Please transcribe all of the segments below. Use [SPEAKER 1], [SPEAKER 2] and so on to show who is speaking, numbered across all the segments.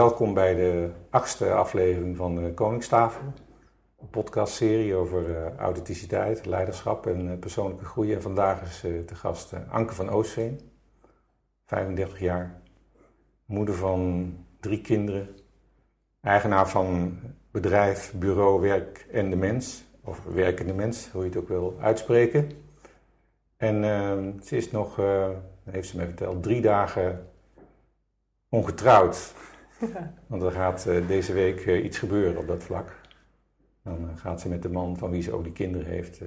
[SPEAKER 1] welkom bij de achtste aflevering van de Koningstafel. Een podcastserie over uh, authenticiteit, leiderschap en uh, persoonlijke groei. En vandaag is uh, te gast Anke van Oostveen, 35 jaar, moeder van drie kinderen, eigenaar van bedrijf, bureau, werk en de mens, of werkende mens, hoe je het ook wil uitspreken. En ehm, ze is nog, heeft ze me verteld, drie dagen ongetrouwd. Want er gaat uh, deze week uh, iets gebeuren op dat vlak. Dan uh, gaat ze met de man van wie ze ook die kinderen heeft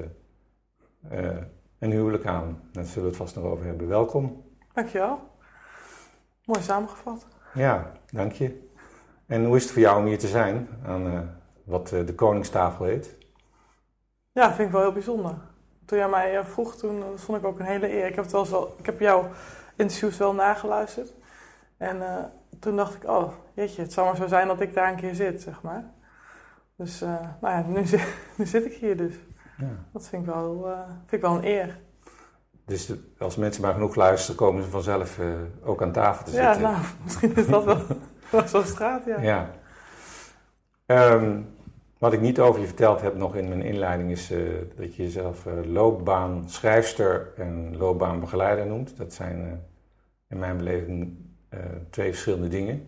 [SPEAKER 1] een huwelijk aan. Daar zullen we het vast nog over hebben. Welkom.
[SPEAKER 2] Dankjewel. Mooi samengevat.
[SPEAKER 1] Ja, dank je. En hoe is het voor jou om hier te zijn aan wat de Koningstafel heet?
[SPEAKER 2] Ja, vind ik wel heel bijzonder. Toen jij mij vroeg, toen vond ik ook een hele eer. Ik heb, het wel wel, ik heb jouw interviews wel nageluisterd. En uh, toen dacht ik, oh, jeetje, het zou maar zo zijn dat ik daar een keer zit, zeg maar. Dus, uh, nou ja, nu, zit, nu zit ik hier dus. Ja. Dat vind ik, wel, uh, vind ik wel een eer.
[SPEAKER 1] Dus als mensen maar genoeg luisteren, komen ze vanzelf ook aan tafel te zitten.
[SPEAKER 2] Ja, nou, misschien is dat wel, wel zo'n straat, ja.
[SPEAKER 1] ja. Um, wat ik niet over je verteld heb nog in mijn inleiding is dat je jezelf loopbaanschrijfster en loopbaanbegeleider noemt. Dat zijn in mijn beleving eh, twee verschillende dingen.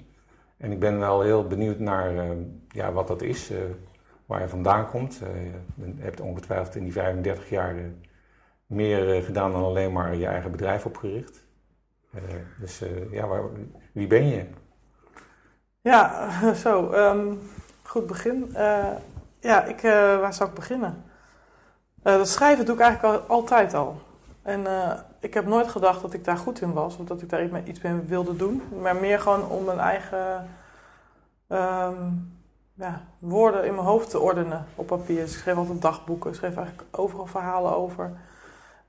[SPEAKER 1] En ik ben wel heel benieuwd naar eh, ja, wat dat is, eh, waar je vandaan komt. je hebt ongetwijfeld in die 35 jaar meer gedaan dan alleen maar je eigen bedrijf opgericht. dus ja, waar, wie ben je?
[SPEAKER 2] Ja, zo. Um, goed begin. ja, ik, waar zou ik beginnen? dat schrijven doe ik eigenlijk al, altijd al. En ik heb nooit gedacht dat ik daar goed in was, of dat ik daar iets mee wilde doen. Maar meer gewoon om mijn eigen ehm, ja, woorden in mijn hoofd te ordenen op papier. Dus ik schreef altijd dagboeken, ik schreef eigenlijk overal verhalen over.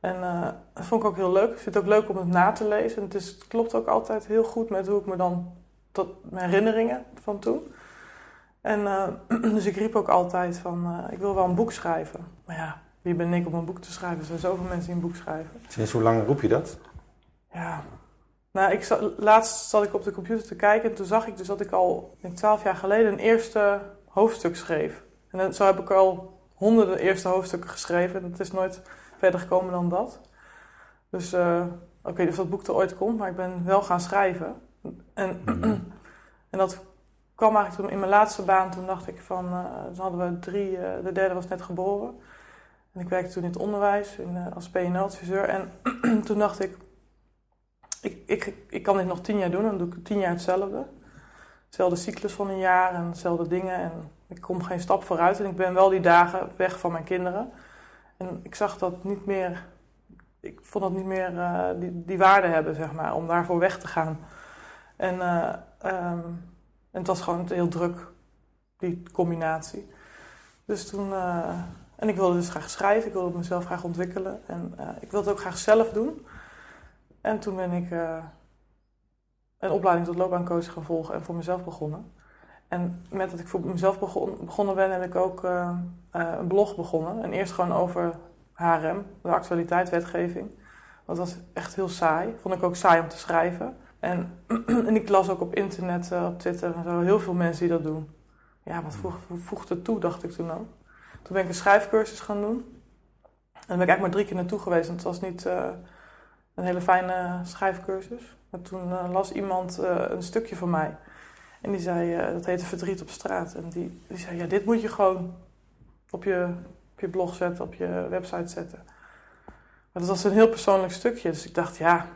[SPEAKER 2] En uh, dat vond ik ook heel leuk. Ik vind het ook leuk om het na te lezen. En het, is, klopt ook altijd heel goed met hoe ik me dan tot mijn herinneringen van toen. En uh, dus ik riep ook altijd van, uh, ik wil wel een boek schrijven. Maar ja, wie ben ik om een boek te schrijven? Er zijn zoveel mensen die een boek schrijven.
[SPEAKER 1] Sinds hoe lang roep je dat?
[SPEAKER 2] Ja, nou, ik zat, laatst zat ik op de computer te kijken en toen zag ik dus dat ik al twaalf jaar geleden een eerste hoofdstuk schreef. En dan, zo heb ik al honderden eerste hoofdstukken geschreven. En het is nooit verder gekomen dan dat. Dus uh, ik weet niet of dat boek er ooit komt, maar ik ben wel gaan schrijven. En, en dat kwam eigenlijk toen in mijn laatste baan. Toen dacht ik van, uh, toen hadden we drie, uh, de derde was net geboren. En ik werkte toen in het onderwijs uh, als PNL-adviseur. En toen dacht ik ik, ik, ik kan dit nog tien jaar doen. Dan doe ik tien jaar hetzelfde. Hetzelfde cyclus van een jaar en hetzelfde dingen. En ik kom geen stap vooruit. En ik ben wel die dagen weg van mijn kinderen. En ik zag dat niet meer... Ik vond dat niet meer uh, die, die waarde hebben, zeg maar. Om daarvoor weg te gaan. En, uh, um, en het was gewoon heel druk, die combinatie. Dus toen... en ik wilde dus graag schrijven, ik wilde mezelf graag ontwikkelen. En uh, ik wilde het ook graag zelf doen. En toen ben ik uh, een opleiding tot loopbaancoach gaan volgen en voor mezelf begonnen. En met dat ik voor mezelf begon, begonnen ben, heb ik ook uh, een blog begonnen. En eerst gewoon over HRM, de actualiteit, wetgeving. Dat was echt heel saai. Vond ik ook saai om te schrijven. En, en ik las ook op internet, op Twitter en zo, heel veel mensen die dat doen. Ja, wat voegt, voegt het toe, dacht ik toen ook. Toen ben ik een schrijfcursus gaan doen. En daar ben ik eigenlijk maar drie keer naartoe geweest. En het was niet uh, een hele fijne schrijfcursus. Maar toen uh, las iemand uh, een stukje van mij. En die zei, dat heette Verdriet op straat. En die, die zei, ja, dit moet je gewoon op je, op je blog zetten, op je website zetten. Maar dat was een heel persoonlijk stukje. Dus ik dacht, ja,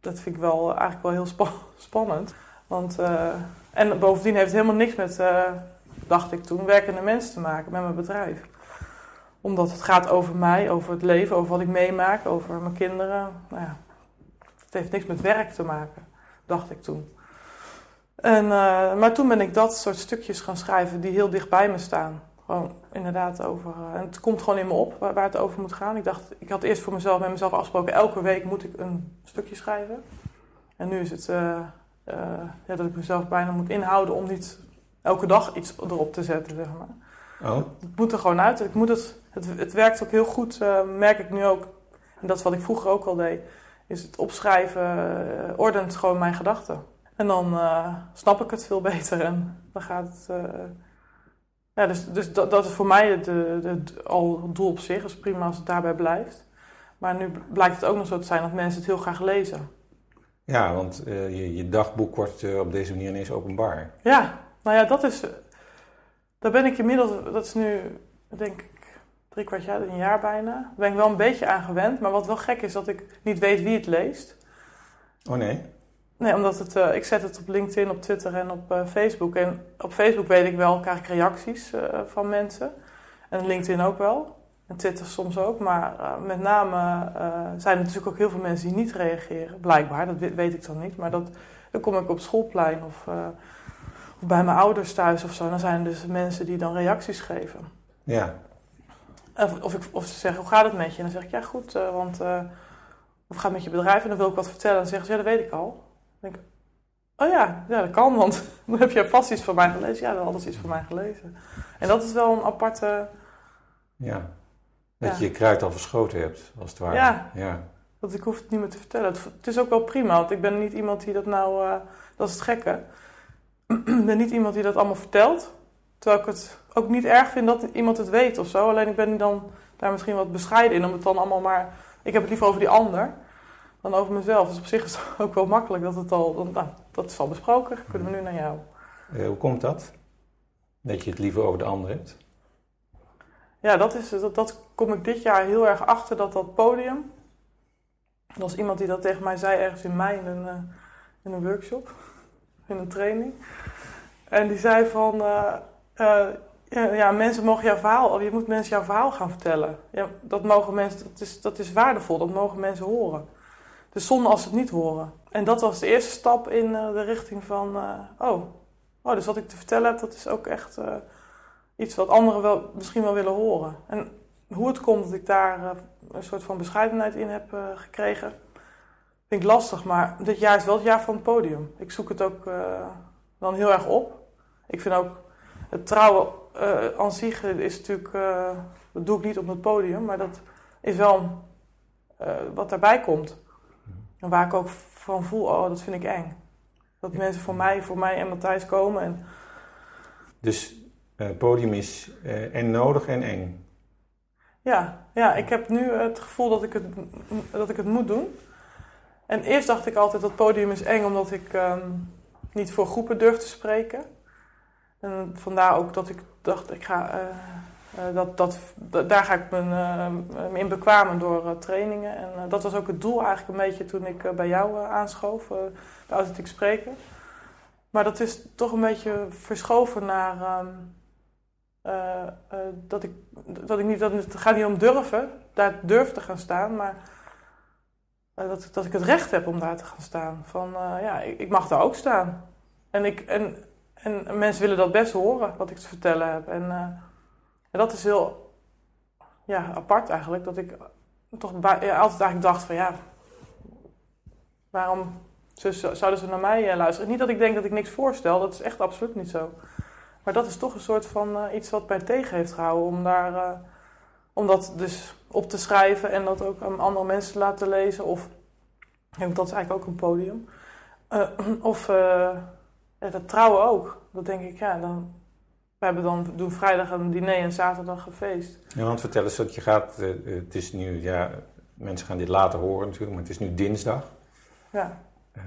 [SPEAKER 2] dat vind ik wel eigenlijk wel heel spa spannend. Want, en bovendien heeft het helemaal niks met dacht ik toen, werkende mensen te maken met mijn bedrijf. Omdat het gaat over mij, over het leven, over wat ik meemaak, over mijn kinderen. Nou ja, het heeft niks met werk te maken, dacht ik toen. En, uh, maar toen ben ik dat soort stukjes gaan schrijven die heel dicht bij me staan. Gewoon inderdaad over. Uh, en het komt gewoon in me op waar, het over moet gaan. Ik dacht, ik had eerst voor mezelf met mezelf afgesproken, elke week moet ik een stukje schrijven. En nu is het uh, ja, dat ik mezelf bijna moet inhouden om niet elke dag iets erop te zetten, zeg maar. Oh. Het moet er gewoon uit. Ik moet het, het, het werkt ook heel goed, uh, merk ik nu ook. En dat is wat ik vroeger ook al deed. Is het opschrijven, uh, ordent gewoon mijn gedachten. En dan uh, snap ik het veel beter en dan gaat het. Ja, dus dus dat, dat is voor mij het, het, al het doel op zich. is prima als het daarbij blijft. Maar nu blijkt het ook nog zo te zijn dat mensen het heel graag lezen.
[SPEAKER 1] Ja, want uh, je, je, dagboek wordt op deze manier ineens openbaar.
[SPEAKER 2] Ja, nou ja, dat is. Daar ben ik inmiddels. Dat is nu, denk ik, drie kwart jaar, een jaar bijna. Daar ben ik wel een beetje aan gewend. Maar wat wel gek is, dat ik niet weet wie het leest.
[SPEAKER 1] Oh nee?
[SPEAKER 2] Nee, omdat het, uh, ik zet het op LinkedIn, op Twitter en op uh, Facebook. En op Facebook weet ik wel, krijg ik reacties uh, van mensen. En LinkedIn ook wel. En Twitter soms ook. Maar met name zijn er natuurlijk ook heel veel mensen die niet reageren. Blijkbaar, dat weet ik dan niet. Maar dat, dan kom ik op schoolplein of, of bij mijn ouders thuis of zo. Dan zijn er dus mensen die dan reacties geven.
[SPEAKER 1] Ja.
[SPEAKER 2] Of, of, ik, of ze zeggen, hoe gaat het met je? En dan zeg ik, ja goed, want... of gaat het met je bedrijf? En dan wil ik wat vertellen. En dan zeggen ze, ja dat weet ik al denk ik, oh ja, ja, dat kan, want dan heb je vast iets van mij gelezen. Ja, dan had iets van mij gelezen. En dat is wel een aparte...
[SPEAKER 1] Ja, dat je je kruid al verschoten hebt, als het ware.
[SPEAKER 2] Ja, ja. dat ik hoef het niet meer te vertellen. Het, is ook wel prima, want ik ben niet iemand die dat nou... Uh, dat is het gekke. Ik ben niet iemand die dat allemaal vertelt. Terwijl ik het ook niet erg vind dat iemand het weet of zo. Alleen ik ben dan daar misschien wat bescheiden in, om het dan allemaal maar... Ik heb het liever over die ander dan over mezelf. Dus op zich is het ook wel makkelijk dat het al, nou, dat is al besproken, kunnen we nu naar jou.
[SPEAKER 1] Uh, hoe komt dat? Dat je het liever over de ander hebt?
[SPEAKER 2] Ja, dat, is, dat, dat kom ik dit jaar heel erg achter, dat dat podium. Er was iemand die dat tegen mij zei ergens in mei in een, uh, in een workshop, in een training. En die zei van, uh, ja, ja, mensen mogen jouw verhaal, je moet mensen jouw verhaal gaan vertellen. Ja, dat mogen mensen, dat is, dat is waardevol, dat mogen mensen horen. Dus zonde als ze het niet horen. En dat was de eerste stap in uh, de richting van, oh, oh, dus wat ik te vertellen heb, dat is ook echt iets wat anderen wel, misschien wel willen horen. En hoe het komt dat ik daar een soort van bescheidenheid in heb gekregen, vind ik lastig. Maar dit jaar is wel het jaar van het podium. Ik zoek het ook dan heel erg op. Ik vind ook het trouwen aan zich is natuurlijk, dat doe ik niet op het podium, maar dat is wel wat daarbij komt. En waar ik ook van voel, oh, dat vind ik eng. Dat mensen voor mij, voor mij en Matthijs komen. En...
[SPEAKER 1] Dus het uh, podium is uh, en nodig en eng.
[SPEAKER 2] Ja, ja, ik heb nu het gevoel dat ik het, dat ik het moet doen. En eerst dacht ik altijd dat podium is eng omdat ik um, niet voor groepen durf te spreken. En vandaar ook dat ik dacht, ik ga, uh, uh, dat, dat, daar ga ik me uh, in bekwamen door trainingen. En dat was ook het doel eigenlijk een beetje toen ik bij jou aanschoof, bij Authentiek Spreken. Maar dat is toch een beetje verschoven naar um, dat, ik, dat ik niet, dat het gaat niet om durven, daar durf te gaan staan, maar dat, dat ik het recht heb om daar te gaan staan. Van ja, ik, ik, mag daar ook staan. En, ik, en, en mensen willen dat best horen, wat ik te vertellen heb. En, en dat is heel ja, apart eigenlijk. Dat ik toch altijd eigenlijk dacht van ja, waarom zouden ze naar mij eh, luisteren? Niet dat ik denk dat ik niks voorstel, dat is echt absoluut niet zo. Maar dat is toch een soort van iets wat mij tegen heeft gehouden om, daar, om dat dus op te schrijven en dat ook aan andere mensen te laten lezen. Of, dat is eigenlijk ook een podium. Uh, of ja, dat trouwen ook. Dat denk ik, ja, dan, we hebben dan doen vrijdag een diner en zaterdag een feest.
[SPEAKER 1] Ja, want vertel eens dat je gaat. Uh, het is nu, ja, mensen gaan dit later horen natuurlijk, maar het is nu dinsdag.
[SPEAKER 2] Ja.
[SPEAKER 1] Uh,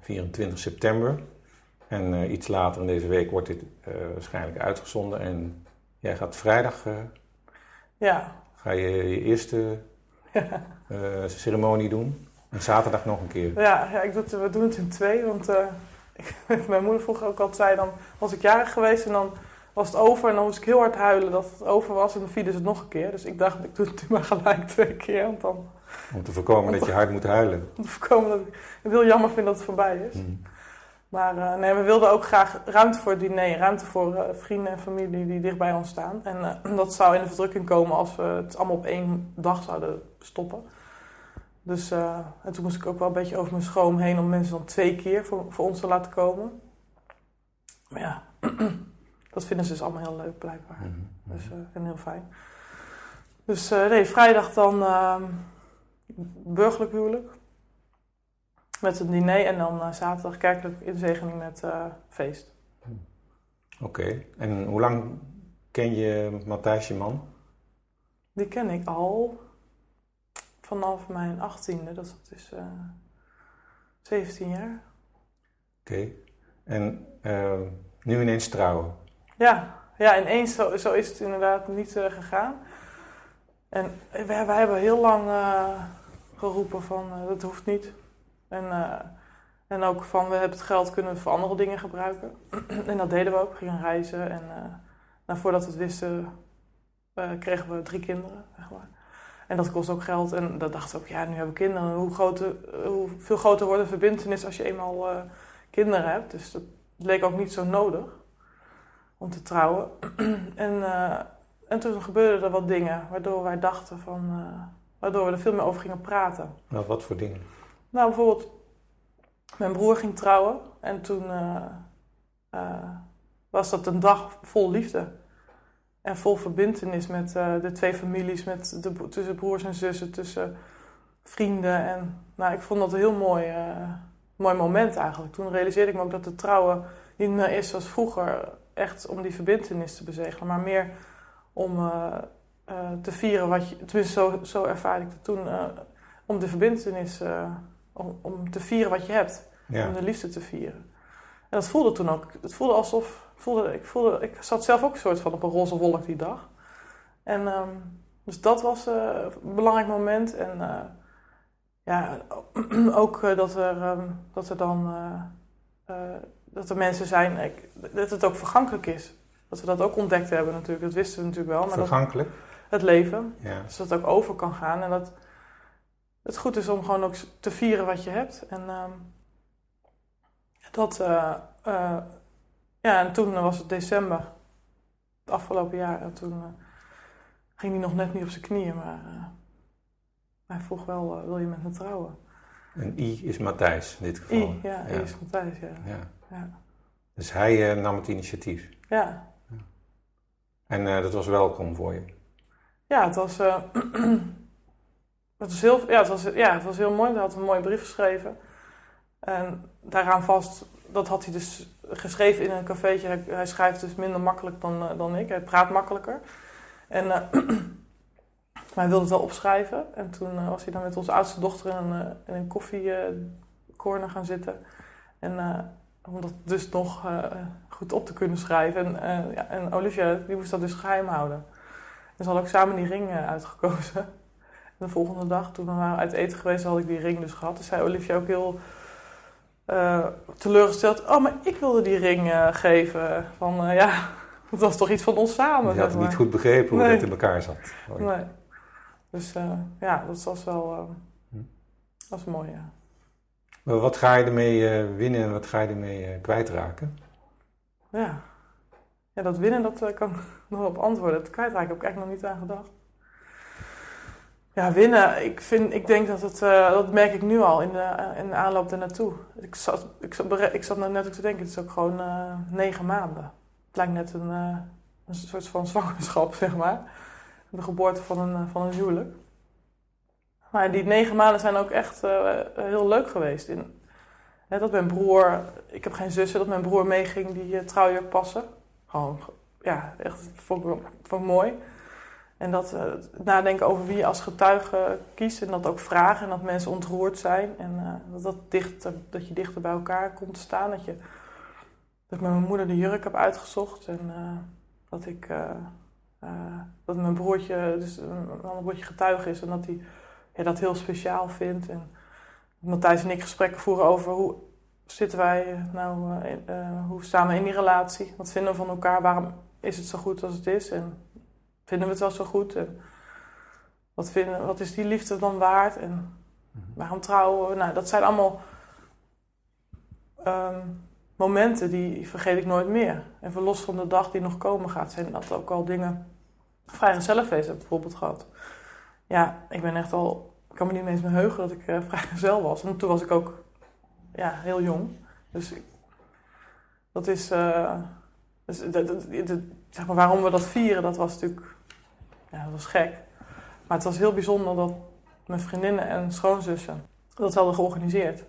[SPEAKER 1] 24 september. En iets later in deze week wordt dit waarschijnlijk uitgezonden. En jij gaat vrijdag.
[SPEAKER 2] Ja.
[SPEAKER 1] Ga je je eerste ceremonie doen. En zaterdag nog een keer.
[SPEAKER 2] Ja, ja ik doe, we doen het in twee. Want mijn moeder vroeger ook altijd zei: dan was ik jarig geweest en dan was het over en dan moest ik heel hard huilen dat het over was en dan vielen ze het nog een keer. Dus ik dacht, ik doe het maar gelijk twee keer. Want dan,
[SPEAKER 1] om te voorkomen dat je hard moet huilen.
[SPEAKER 2] Om te voorkomen dat ik het heel jammer vind dat het voorbij is.
[SPEAKER 1] Mm.
[SPEAKER 2] Maar uh, nee, we wilden ook graag ruimte voor het diner, ruimte voor uh, vrienden en familie die dicht bij ons staan. En uh, dat zou in de verdrukking komen als we het allemaal op één dag zouden stoppen. Dus en toen moest ik ook wel een beetje over mijn schroom heen om mensen dan twee keer voor, voor ons te laten komen. Maar ja, dat vinden ze dus allemaal heel leuk, blijkbaar.
[SPEAKER 1] Mm -hmm.
[SPEAKER 2] dus, en heel fijn. Dus nee, vrijdag dan uh, burgerlijk huwelijk. Met een diner en dan uh, zaterdag kerkelijk inzegening met uh, feest.
[SPEAKER 1] Oké, en hoe lang ken je Matthijs, je man?
[SPEAKER 2] Die ken ik al vanaf mijn achttiende, dat is dus uh, 17 jaar.
[SPEAKER 1] Oké, en nu ineens trouwen?
[SPEAKER 2] Ja, ja ineens zo, zo is het inderdaad niet gegaan. En wij, wij hebben heel lang geroepen van dat hoeft niet. En, uh, en ook van we hebben het geld kunnen voor andere dingen gebruiken. en dat deden we ook. We gingen reizen. En uh, nou, voordat we het wisten, uh, kregen we drie kinderen. En dat kost ook geld. En dat dachten we ook, ja, nu hebben we kinderen. Hoe, hoe veel groter wordt een verbindenis als je eenmaal kinderen hebt. Dus dat leek ook niet zo nodig om te trouwen. en, en toen gebeurden er wat dingen waardoor wij dachten van. waardoor we er veel meer over gingen praten.
[SPEAKER 1] Nou, wat voor dingen?
[SPEAKER 2] Nou, bijvoorbeeld, mijn broer ging trouwen en toen uh, uh, was dat een dag vol liefde. En vol verbindenis met uh, de twee families, met de, tussen broers en zussen, tussen vrienden. En nou, ik vond dat een heel mooi, mooi moment eigenlijk. Toen realiseerde ik me ook dat het trouwen niet meer is zoals vroeger, echt om die verbindenis te bezegelen, maar meer om te vieren wat je, tenminste zo, zo ervaarde ik het toen, om de verbindenis om, om te vieren wat je hebt. Om de liefde te vieren. En dat voelde toen ook. Het voelde alsof. Voelde, ik, voelde, ik zat zelf ook een soort van op een roze wolk die dag. En um, dus dat was uh, een belangrijk moment. En uh, ja, ook uh, dat, er, um, dat er dan. dat er mensen zijn. Ik, dat het ook vergankelijk is. Dat we dat ook ontdekt hebben natuurlijk. Dat wisten we natuurlijk wel.
[SPEAKER 1] Maar vergankelijk?
[SPEAKER 2] Dat, het leven. Ja. Dus dat het ook over kan gaan. En dat het goed is om gewoon ook te vieren wat je hebt. En uh, dat, uh, uh, ja, en toen was het december, het afgelopen jaar. En toen uh, ging hij nog net niet op zijn knieën, maar hij vroeg wel, wil je met me trouwen?
[SPEAKER 1] En I is Matthijs in dit geval.
[SPEAKER 2] I, ja, I is Matthijs, ja. ja. ja.
[SPEAKER 1] Dus hij nam het initiatief.
[SPEAKER 2] Ja.
[SPEAKER 1] En dat was welkom voor je?
[SPEAKER 2] Ja, het was... Het was, heel, ja, het, was, ja, het was heel mooi. Hij had een mooie brief geschreven. En daaraan vast, dat had hij dus geschreven in een cafeetje. Hij, schrijft dus minder makkelijk dan, uh, dan ik. Hij praat makkelijker. En uh, hij wilde het wel opschrijven. En toen uh, was hij dan met onze oudste dochter in een, in koffiecorner gaan zitten. En om dat dus nog goed op te kunnen schrijven. En, ja, en Olivia, die moest dat dus geheim houden. En ze hadden ook samen die ring uitgekozen de volgende dag, toen we waren uit eten geweest, had ik die ring dus gehad. Dus zei Olivia ook heel uh, teleurgesteld: Oh, maar ik wilde die ring uh, geven. Van uh, ja, dat was toch iets van ons samen.
[SPEAKER 1] Je had niet goed begrepen hoe nee. het in elkaar zat.
[SPEAKER 2] Nee. Dus ja, dat was wel hm. dat was mooi, ja.
[SPEAKER 1] Maar wat ga je ermee winnen en wat ga je ermee kwijtraken?
[SPEAKER 2] Ja. ja, dat winnen, dat kan ik nog op antwoorden. Het kwijtraken heb ik eigenlijk nog niet aan gedacht. Ja, winnen. Ik, vind, ik denk dat het, uh, dat merk ik nu al in de, uh, in de aanloop ernaartoe. Ik zat, ik, zat, ik zat net ook te denken, het is ook gewoon uh, negen maanden. Het lijkt net een, een soort van zwangerschap, zeg maar. De geboorte van een, van een huwelijk. Maar die negen maanden zijn ook echt heel leuk geweest. In, hè, dat mijn broer, ik heb geen zussen, dat mijn broer meeging die trouwjurk passen. Gewoon, ja, echt, vond ik mooi. En dat uh, nadenken over wie je als getuige kiest en dat ook vragen en dat mensen ontroerd zijn. En uh, dat, dat, dicht, dat je dichter bij elkaar komt staan. Dat, je, dat ik met mijn moeder de jurk heb uitgezocht en uh, dat ik dat mijn broertje, dus een ander broertje getuige is en dat hij ja, dat heel speciaal vindt. En Matthijs en ik gesprekken voeren over hoe zitten wij nou, hoe staan we in die relatie? Wat vinden we van elkaar? Waarom is het zo goed als het is? En vinden we het wel zo goed? En wat, vinden, wat is die liefde dan waard? En mhm. waarom trouwen we? Nou, dat zijn allemaal um, momenten die vergeet ik nooit meer. En los van de dag die nog komen gaat, zijn dat ook al dingen. Vrijgezellenfeest heb ik bijvoorbeeld gehad. Ja, ik ben echt al. Ik kan me niet eens meer heugen dat ik uh, vrijgezel was. En toen was ik ook ja, heel jong. Dus dat is. Uh, dus dat, dat, dat, zeg maar, waarom we dat vieren, dat was natuurlijk ja, dat was gek. Maar het was heel bijzonder dat mijn vriendinnen en schoonzussen dat hadden georganiseerd.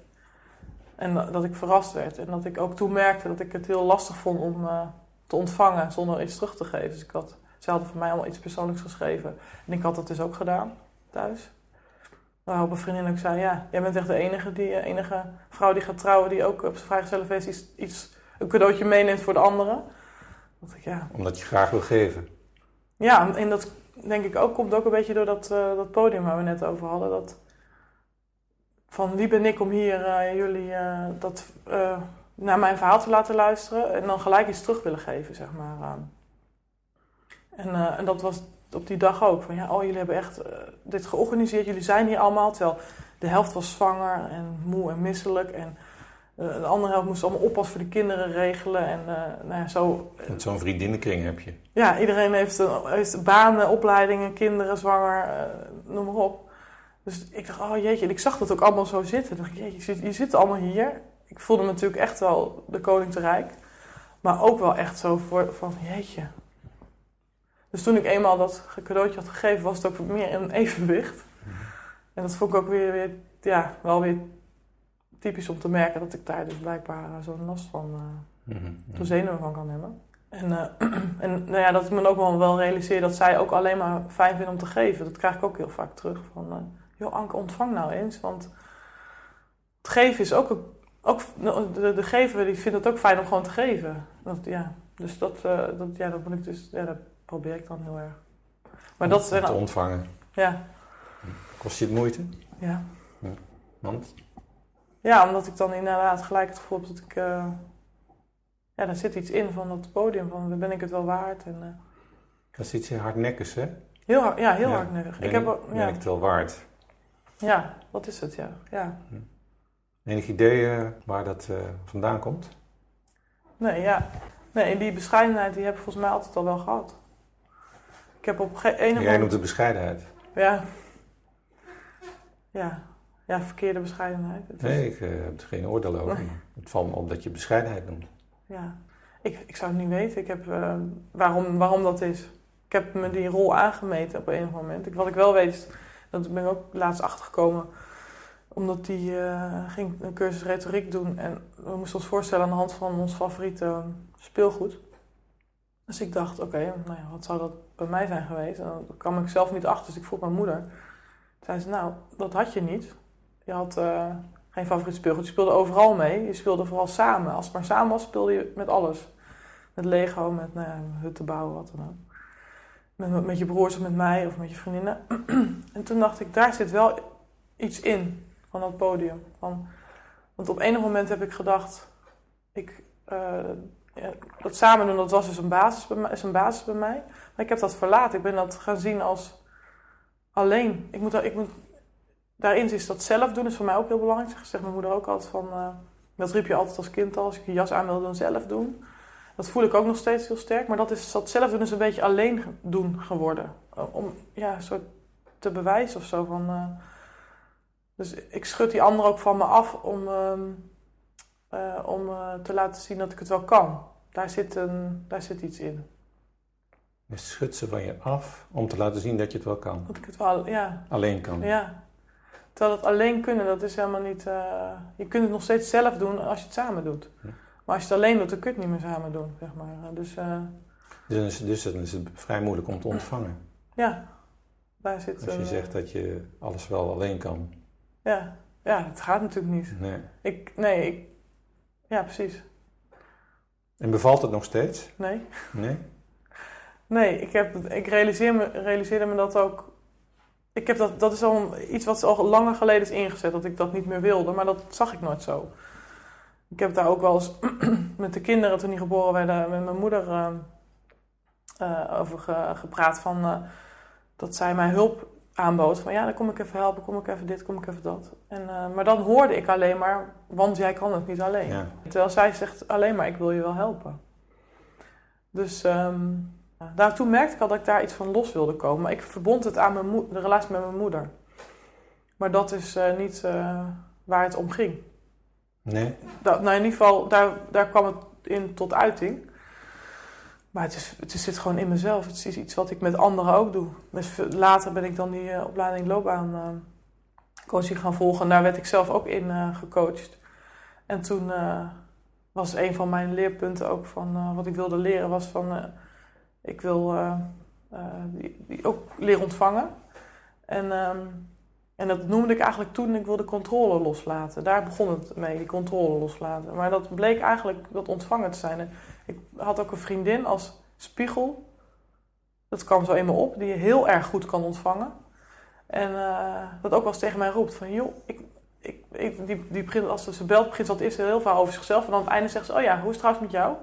[SPEAKER 2] En dat- ik verrast werd. En dat ik ook toen merkte dat ik het heel lastig vond om eh, te ontvangen zonder iets terug te geven. Dus ik had, ze hadden voor mij allemaal iets persoonlijks geschreven. En ik had dat dus ook gedaan thuis. Waarop een vriendin ook zei, ja, jij bent echt de enige, die, eh, enige vrouw die gaat trouwen... die ook op zijn vrijgezellenfeest iets, iets, een cadeautje meeneemt voor de anderen. Dat ik, ja,
[SPEAKER 1] Omdat je graag wil geven.
[SPEAKER 2] ja, en dat denk ik ook komt ook een beetje door dat, eh, dat podium waar we net over hadden. Dat van wie ben ik om hier eh, jullie eh, dat, naar mijn verhaal te laten luisteren en dan gelijk iets terug willen geven, zeg maar. En, en dat was op die dag ook. Van ja, oh, jullie hebben echt dit georganiseerd, jullie zijn hier allemaal. Terwijl de helft was zwanger en moe en misselijk. En de andere helft moest allemaal oppas voor de kinderen regelen. En eh, nou ja, zo
[SPEAKER 1] Want zo'n vriendinnenkring heb je.
[SPEAKER 2] ja, iedereen heeft, een, heeft banen, opleidingen, kinderen, zwanger, eh, noem maar op. Dus ik dacht, oh jeetje, en ik zag dat ook allemaal zo zitten. Ik dacht, jeetje, je zit, je zit allemaal hier. Ik voelde me natuurlijk echt wel de koning te rijk. Maar ook wel echt zo voor, van, jeetje. Dus toen ik eenmaal dat cadeautje had gegeven, was het ook meer in een evenwicht. En dat vond ik ook weer, weer ja, wel weer typisch om te merken dat ik daar dus blijkbaar eh, zo'n last van...
[SPEAKER 1] Mhm.
[SPEAKER 2] zo'n zenuwen van kan hebben. En, eh, en nou ja, dat ik me ook wel, wel realiseer dat zij ook alleen maar fijn vinden om te geven. Dat krijg ik ook heel vaak terug. Van, eh, joh Anke, ontvang nou eens. Want het geven is ook... een- ook de, de gever die vindt het ook fijn om gewoon te geven. Dat, ja, dus dat, dat, ja, dat moet ik dus... Ja, dat probeer ik dan heel erg. Maar dat
[SPEAKER 1] te ontvangen.
[SPEAKER 2] Ja,
[SPEAKER 1] Kost je het moeite?
[SPEAKER 2] ja.
[SPEAKER 1] Want?
[SPEAKER 2] Ja, omdat ik dan inderdaad gelijk het gevoel heb dat ik... eh, ja, daar zit iets in van dat podium. Van, ben ik het wel waard? En, eh,
[SPEAKER 1] Dat is iets hardnekkigs, hè?
[SPEAKER 2] Heel hard, ja, heel
[SPEAKER 1] Ja.
[SPEAKER 2] hardnekkig.
[SPEAKER 1] Ben
[SPEAKER 2] Ik heb,
[SPEAKER 1] ben
[SPEAKER 2] ja,
[SPEAKER 1] ik het wel waard?
[SPEAKER 2] ja, wat is het, ja. ja.
[SPEAKER 1] Enig idee eh, waar dat vandaan komt?
[SPEAKER 2] Nee, ja. Nee, die bescheidenheid die heb ik volgens mij altijd al wel gehad. Ik heb op geen ene
[SPEAKER 1] Jij noemt het bescheidenheid.
[SPEAKER 2] Ja. Ja. Ja, verkeerde bescheidenheid. Het is-
[SPEAKER 1] Nee, ik eh, heb er geen oordeel over.
[SPEAKER 2] Nee.
[SPEAKER 1] Het valt me op dat je bescheidenheid noemt.
[SPEAKER 2] Ja. Ik, ik zou het niet weten. Ik heb, eh, waarom, waarom dat is. Ik heb me die rol aangemeten op een moment. Ik, wat ik wel weet, is, dat ben ik ook laatst achtergekomen. Omdat die eh, ging een cursus retoriek doen. En we moesten ons voorstellen aan de hand van ons favoriete speelgoed. Dus ik dacht, oké, nou ja, wat zou dat bij mij zijn geweest? En dan kwam ik zelf niet achter, dus ik vroeg mijn moeder. Toen zei ze, nou, dat had je niet. Je had eh, geen favoriet speelgoed. Je speelde overal mee. Je speelde vooral samen. Als het maar samen was, speelde je met alles. Met Lego, met nou ja, hutten bouwen, wat dan ook. Met, met je broers of met mij of met je vriendinnen. en toen dacht ik, daar zit wel iets in van dat podium. Van, want op enig moment heb ik gedacht, ik, eh, ja, dat samen doen, dat was dus een basis, bij mij, is een basis bij mij. Maar ik heb dat verlaten. Ik ben dat gaan zien als alleen. Ik moet, ik moet, daarin is dat zelf doen, is voor mij ook heel belangrijk. Zegt mijn moeder ook altijd van, eh, dat riep je altijd als kind al, als ik je jas aan wilde doen, zelf doen. Dat voel ik ook nog steeds heel sterk, maar dat, is, dat zelf doen is een beetje alleen doen geworden. Om ja, een soort te bewijzen of zo van... eh, dus ik schud die ander ook van me af om, ehm, eh, om te laten zien dat ik het wel kan. Daar zit, een, daar zit iets in.
[SPEAKER 1] Je schudt ze van je af om te laten zien dat je het wel kan.
[SPEAKER 2] Dat ik het wel, ja,
[SPEAKER 1] Alleen kan.
[SPEAKER 2] ja. Terwijl het alleen kunnen, dat is helemaal niet... eh, je kunt het nog steeds zelf doen als je het samen doet. Maar als je het alleen doet, dan kun je het niet meer samen doen, zeg maar. Dus eh,
[SPEAKER 1] Dus, dan is- dus dan is het vrij moeilijk om te ontvangen.
[SPEAKER 2] ja, daar zit
[SPEAKER 1] Als je
[SPEAKER 2] een,
[SPEAKER 1] zegt dat je alles wel alleen kan.
[SPEAKER 2] Ja, ja, het gaat natuurlijk niet.
[SPEAKER 1] Nee.
[SPEAKER 2] Ik, nee, ik... Ja, precies.
[SPEAKER 1] En bevalt het nog steeds?
[SPEAKER 2] Nee.
[SPEAKER 1] Nee?
[SPEAKER 2] Nee, ik, heb, ik realiseer me, realiseerde me dat ook... Ik heb dat, dat is al iets wat al langer geleden is ingezet, dat ik dat niet meer wilde. Maar dat zag ik nooit zo. Ik heb daar ook wel eens met de kinderen, toen die geboren werden, met mijn moeder eh, eh, over ge- gepraat. Van, eh, dat zij mij hulp aanbood. Van ja, dan kom ik even helpen, kom ik even dit, kom ik even dat. En, maar dan hoorde ik alleen maar, want jij kan het niet alleen.
[SPEAKER 1] Ja.
[SPEAKER 2] Terwijl zij zegt alleen maar, ik wil je wel helpen. Dus ehm, daar, toen merkte ik al dat ik daar iets van los wilde komen. Maar ik verbond het aan mijn de relatie met mijn moeder. Maar dat is eh, niet eh, waar het om ging.
[SPEAKER 1] Nee?
[SPEAKER 2] Dat, nou, in ieder geval, daar, daar kwam het in tot uiting. Maar het, is, het zit gewoon in mezelf. Het is iets wat ik met anderen ook doe. Dus later ben ik dan die eh, opleiding loopbaan coaching gaan volgen. En daar werd ik zelf ook in gecoacht. En toen uh, was een van mijn leerpunten ook van uh, wat ik wilde leren, was van uh, ik wil die, die ook leren ontvangen. En, um, en dat noemde ik eigenlijk toen ik wilde controle loslaten. Daar begon het mee, die controle loslaten. Maar dat bleek eigenlijk dat ontvangen te zijn. ik had ook een vriendin als spiegel. Dat kwam zo eenmaal op, die je heel erg goed kan ontvangen. En dat ook wel eens tegen mij roept van, joh, ik, ik, die, die, als ze belt, begint ze altijd heel veel over zichzelf. En dan aan het einde zegt ze, oh ja, hoe is het trouwens met jou?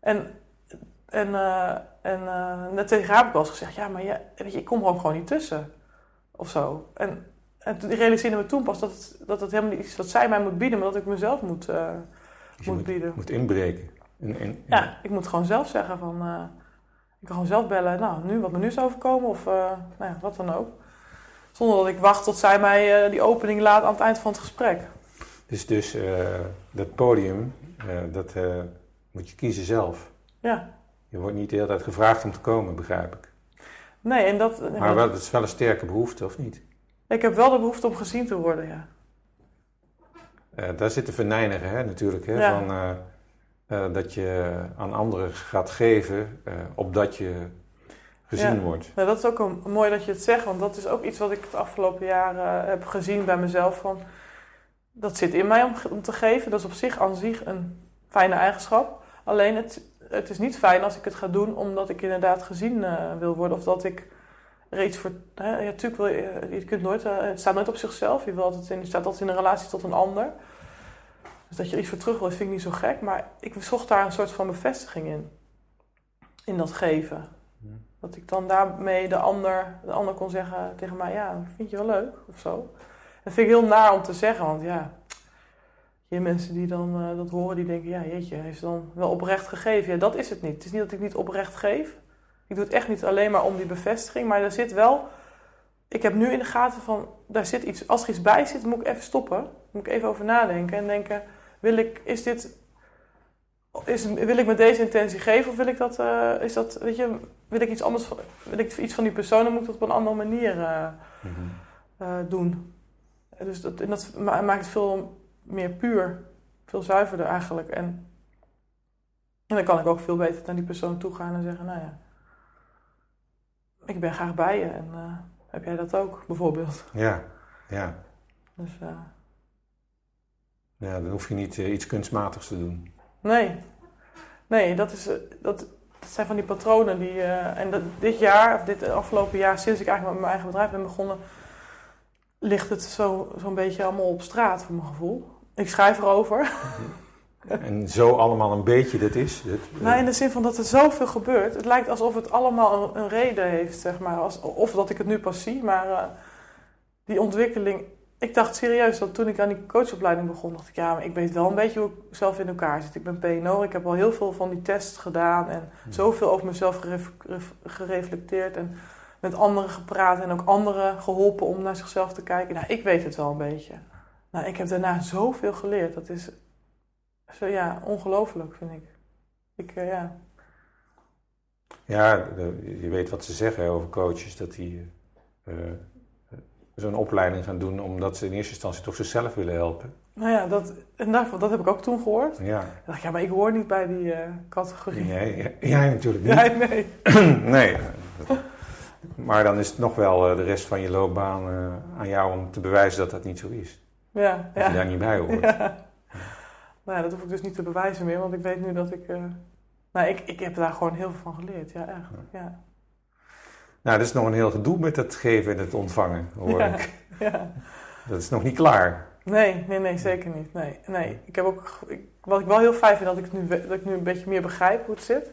[SPEAKER 2] En, en, uh, en uh, net tegen haar heb ik wel eens gezegd, ja, maar ja, weet je, ik kom er ook gewoon niet tussen. Of zo. En, en toen realiseerde me toen pas dat het, dat het helemaal niet is wat zij mij moet bieden, maar dat ik mezelf moet, uh, moet,
[SPEAKER 1] moet,
[SPEAKER 2] bieden.
[SPEAKER 1] moet inbreken.
[SPEAKER 2] In, in, ja, ik moet gewoon zelf zeggen van, ik kan gewoon zelf bellen, nou, nu, wat me nu is overkomen of nou ja, wat dan ook. Zonder dat ik wacht tot zij mij die opening laat aan het eind van het gesprek.
[SPEAKER 1] Dus, dus dat podium, dat moet je kiezen zelf.
[SPEAKER 2] Ja.
[SPEAKER 1] Je wordt niet de hele tijd gevraagd om te komen, begrijp ik.
[SPEAKER 2] Nee, en dat...
[SPEAKER 1] Maar wel, het is wel een sterke behoefte, of niet?
[SPEAKER 2] Ik heb wel de behoefte om gezien te worden, ja.
[SPEAKER 1] daar zit de verneinigen, hè, natuurlijk. Hè,
[SPEAKER 2] ja.
[SPEAKER 1] van, dat je aan anderen gaat geven, opdat je gezien
[SPEAKER 2] ja.
[SPEAKER 1] wordt.
[SPEAKER 2] Nou, dat is ook een, mooi dat je het zegt, want dat is ook iets wat ik het afgelopen jaar uh, heb gezien bij mezelf. Van, dat zit in mij om, om, te geven. Dat is op zich aan zich een fijne eigenschap. Alleen het, het is niet fijn als ik het ga doen omdat ik inderdaad gezien uh, wil worden. Of dat ik er iets voor. Hè, ja, natuurlijk wil je, je kunt nooit, uh, het staat nooit op zichzelf. Je, wil altijd in, je staat altijd in een relatie tot een ander. Dus dat je er iets voor terug wil, vind ik niet zo gek. Maar ik zocht daar een soort van bevestiging in. In dat geven. Dat ik dan daarmee de ander, de ander kon zeggen tegen mij, ja, vind je wel leuk of zo. Dat vind ik heel naar om te zeggen, want ja, je mensen die dan uh, dat horen, die denken, ja, jeetje, heeft ze dan wel oprecht gegeven. Ja, dat is het niet. Het is niet dat ik niet oprecht geef. Ik doe het echt niet alleen maar om die bevestiging, maar er zit wel, ik heb nu in de gaten van, daar zit iets, als er iets bij zit, moet ik even stoppen. Moet ik even over nadenken en denken, wil ik, is dit is, wil ik met deze intentie geven of wil ik dat, uh, is dat, weet je, wil ik iets anders, wil ik iets van die persoon, dan moet ik dat op een andere manier uh, mm -hmm. uh, doen. Dus dat, en dat maakt het veel meer puur, veel zuiverder eigenlijk. En, en dan kan ik ook veel beter naar die persoon toe gaan en zeggen, nou ja, ik ben graag bij je en heb jij dat ook, bijvoorbeeld.
[SPEAKER 1] Ja, ja.
[SPEAKER 2] Dus,
[SPEAKER 1] ja, dan hoef je niet iets kunstmatigs te doen.
[SPEAKER 2] Nee. Nee, dat, is, dat, dat zijn van die patronen die... Uh, en dat, dit jaar, of dit afgelopen jaar, sinds ik eigenlijk met mijn eigen bedrijf ben begonnen... ligt het zo'n zo beetje allemaal op straat, voor mijn gevoel. Ik schrijf erover.
[SPEAKER 1] En zo allemaal een beetje dit is? Dit,
[SPEAKER 2] nou, in de zin van dat er zoveel gebeurt. Het lijkt alsof het allemaal een, een reden heeft, zeg maar. Als, of dat ik het nu pas zie, maar uh, die ontwikkeling ik dacht serieus dat toen ik aan die coachopleiding begon, dacht ik, ja, maar ik weet wel een beetje hoe ik zelf in elkaar zit. Ik ben PNO, ik heb al heel veel van die tests gedaan en zoveel over mezelf geref, gereflecteerd en met anderen gepraat en ook anderen geholpen om naar zichzelf te kijken. Nou, ik weet het wel een beetje. Nou, ik heb daarna zoveel geleerd. Dat is, zo, ja, ongelooflijk, vind ik. Ik, uh, ja.
[SPEAKER 1] Ja, de, je weet wat ze zeggen over coaches, dat die... Uh, zo'n opleiding gaan doen omdat ze in eerste instantie toch zichzelf willen helpen.
[SPEAKER 2] Nou ja, dat, en daarvan, dat heb ik ook toen gehoord.
[SPEAKER 1] Ja.
[SPEAKER 2] Ik dacht, ja, maar ik hoor niet bij die uh, categorie.
[SPEAKER 1] Nee, jij natuurlijk niet.
[SPEAKER 2] Nee, nee.
[SPEAKER 1] nee. Maar dan is het nog wel de rest van je loopbaan aan jou om te bewijzen dat dat niet zo is.
[SPEAKER 2] Ja,
[SPEAKER 1] dat
[SPEAKER 2] ja.
[SPEAKER 1] je daar niet bij hoort.
[SPEAKER 2] Ja. Nou, dat hoef ik dus niet te bewijzen meer, want ik weet nu dat ik... nou, ik, ik heb daar gewoon heel veel van geleerd, ja, echt. Ja.
[SPEAKER 1] Nou, dat is nog een heel gedoe met het geven en het ontvangen, hoor
[SPEAKER 2] ja,
[SPEAKER 1] ik.
[SPEAKER 2] Ja.
[SPEAKER 1] Dat is nog niet klaar.
[SPEAKER 2] Nee, nee, nee, zeker niet. Nee, nee. Ik heb ook, ik, wat ik wel heel fijn vind, dat ik, nu, dat ik nu een beetje meer begrijp hoe het zit.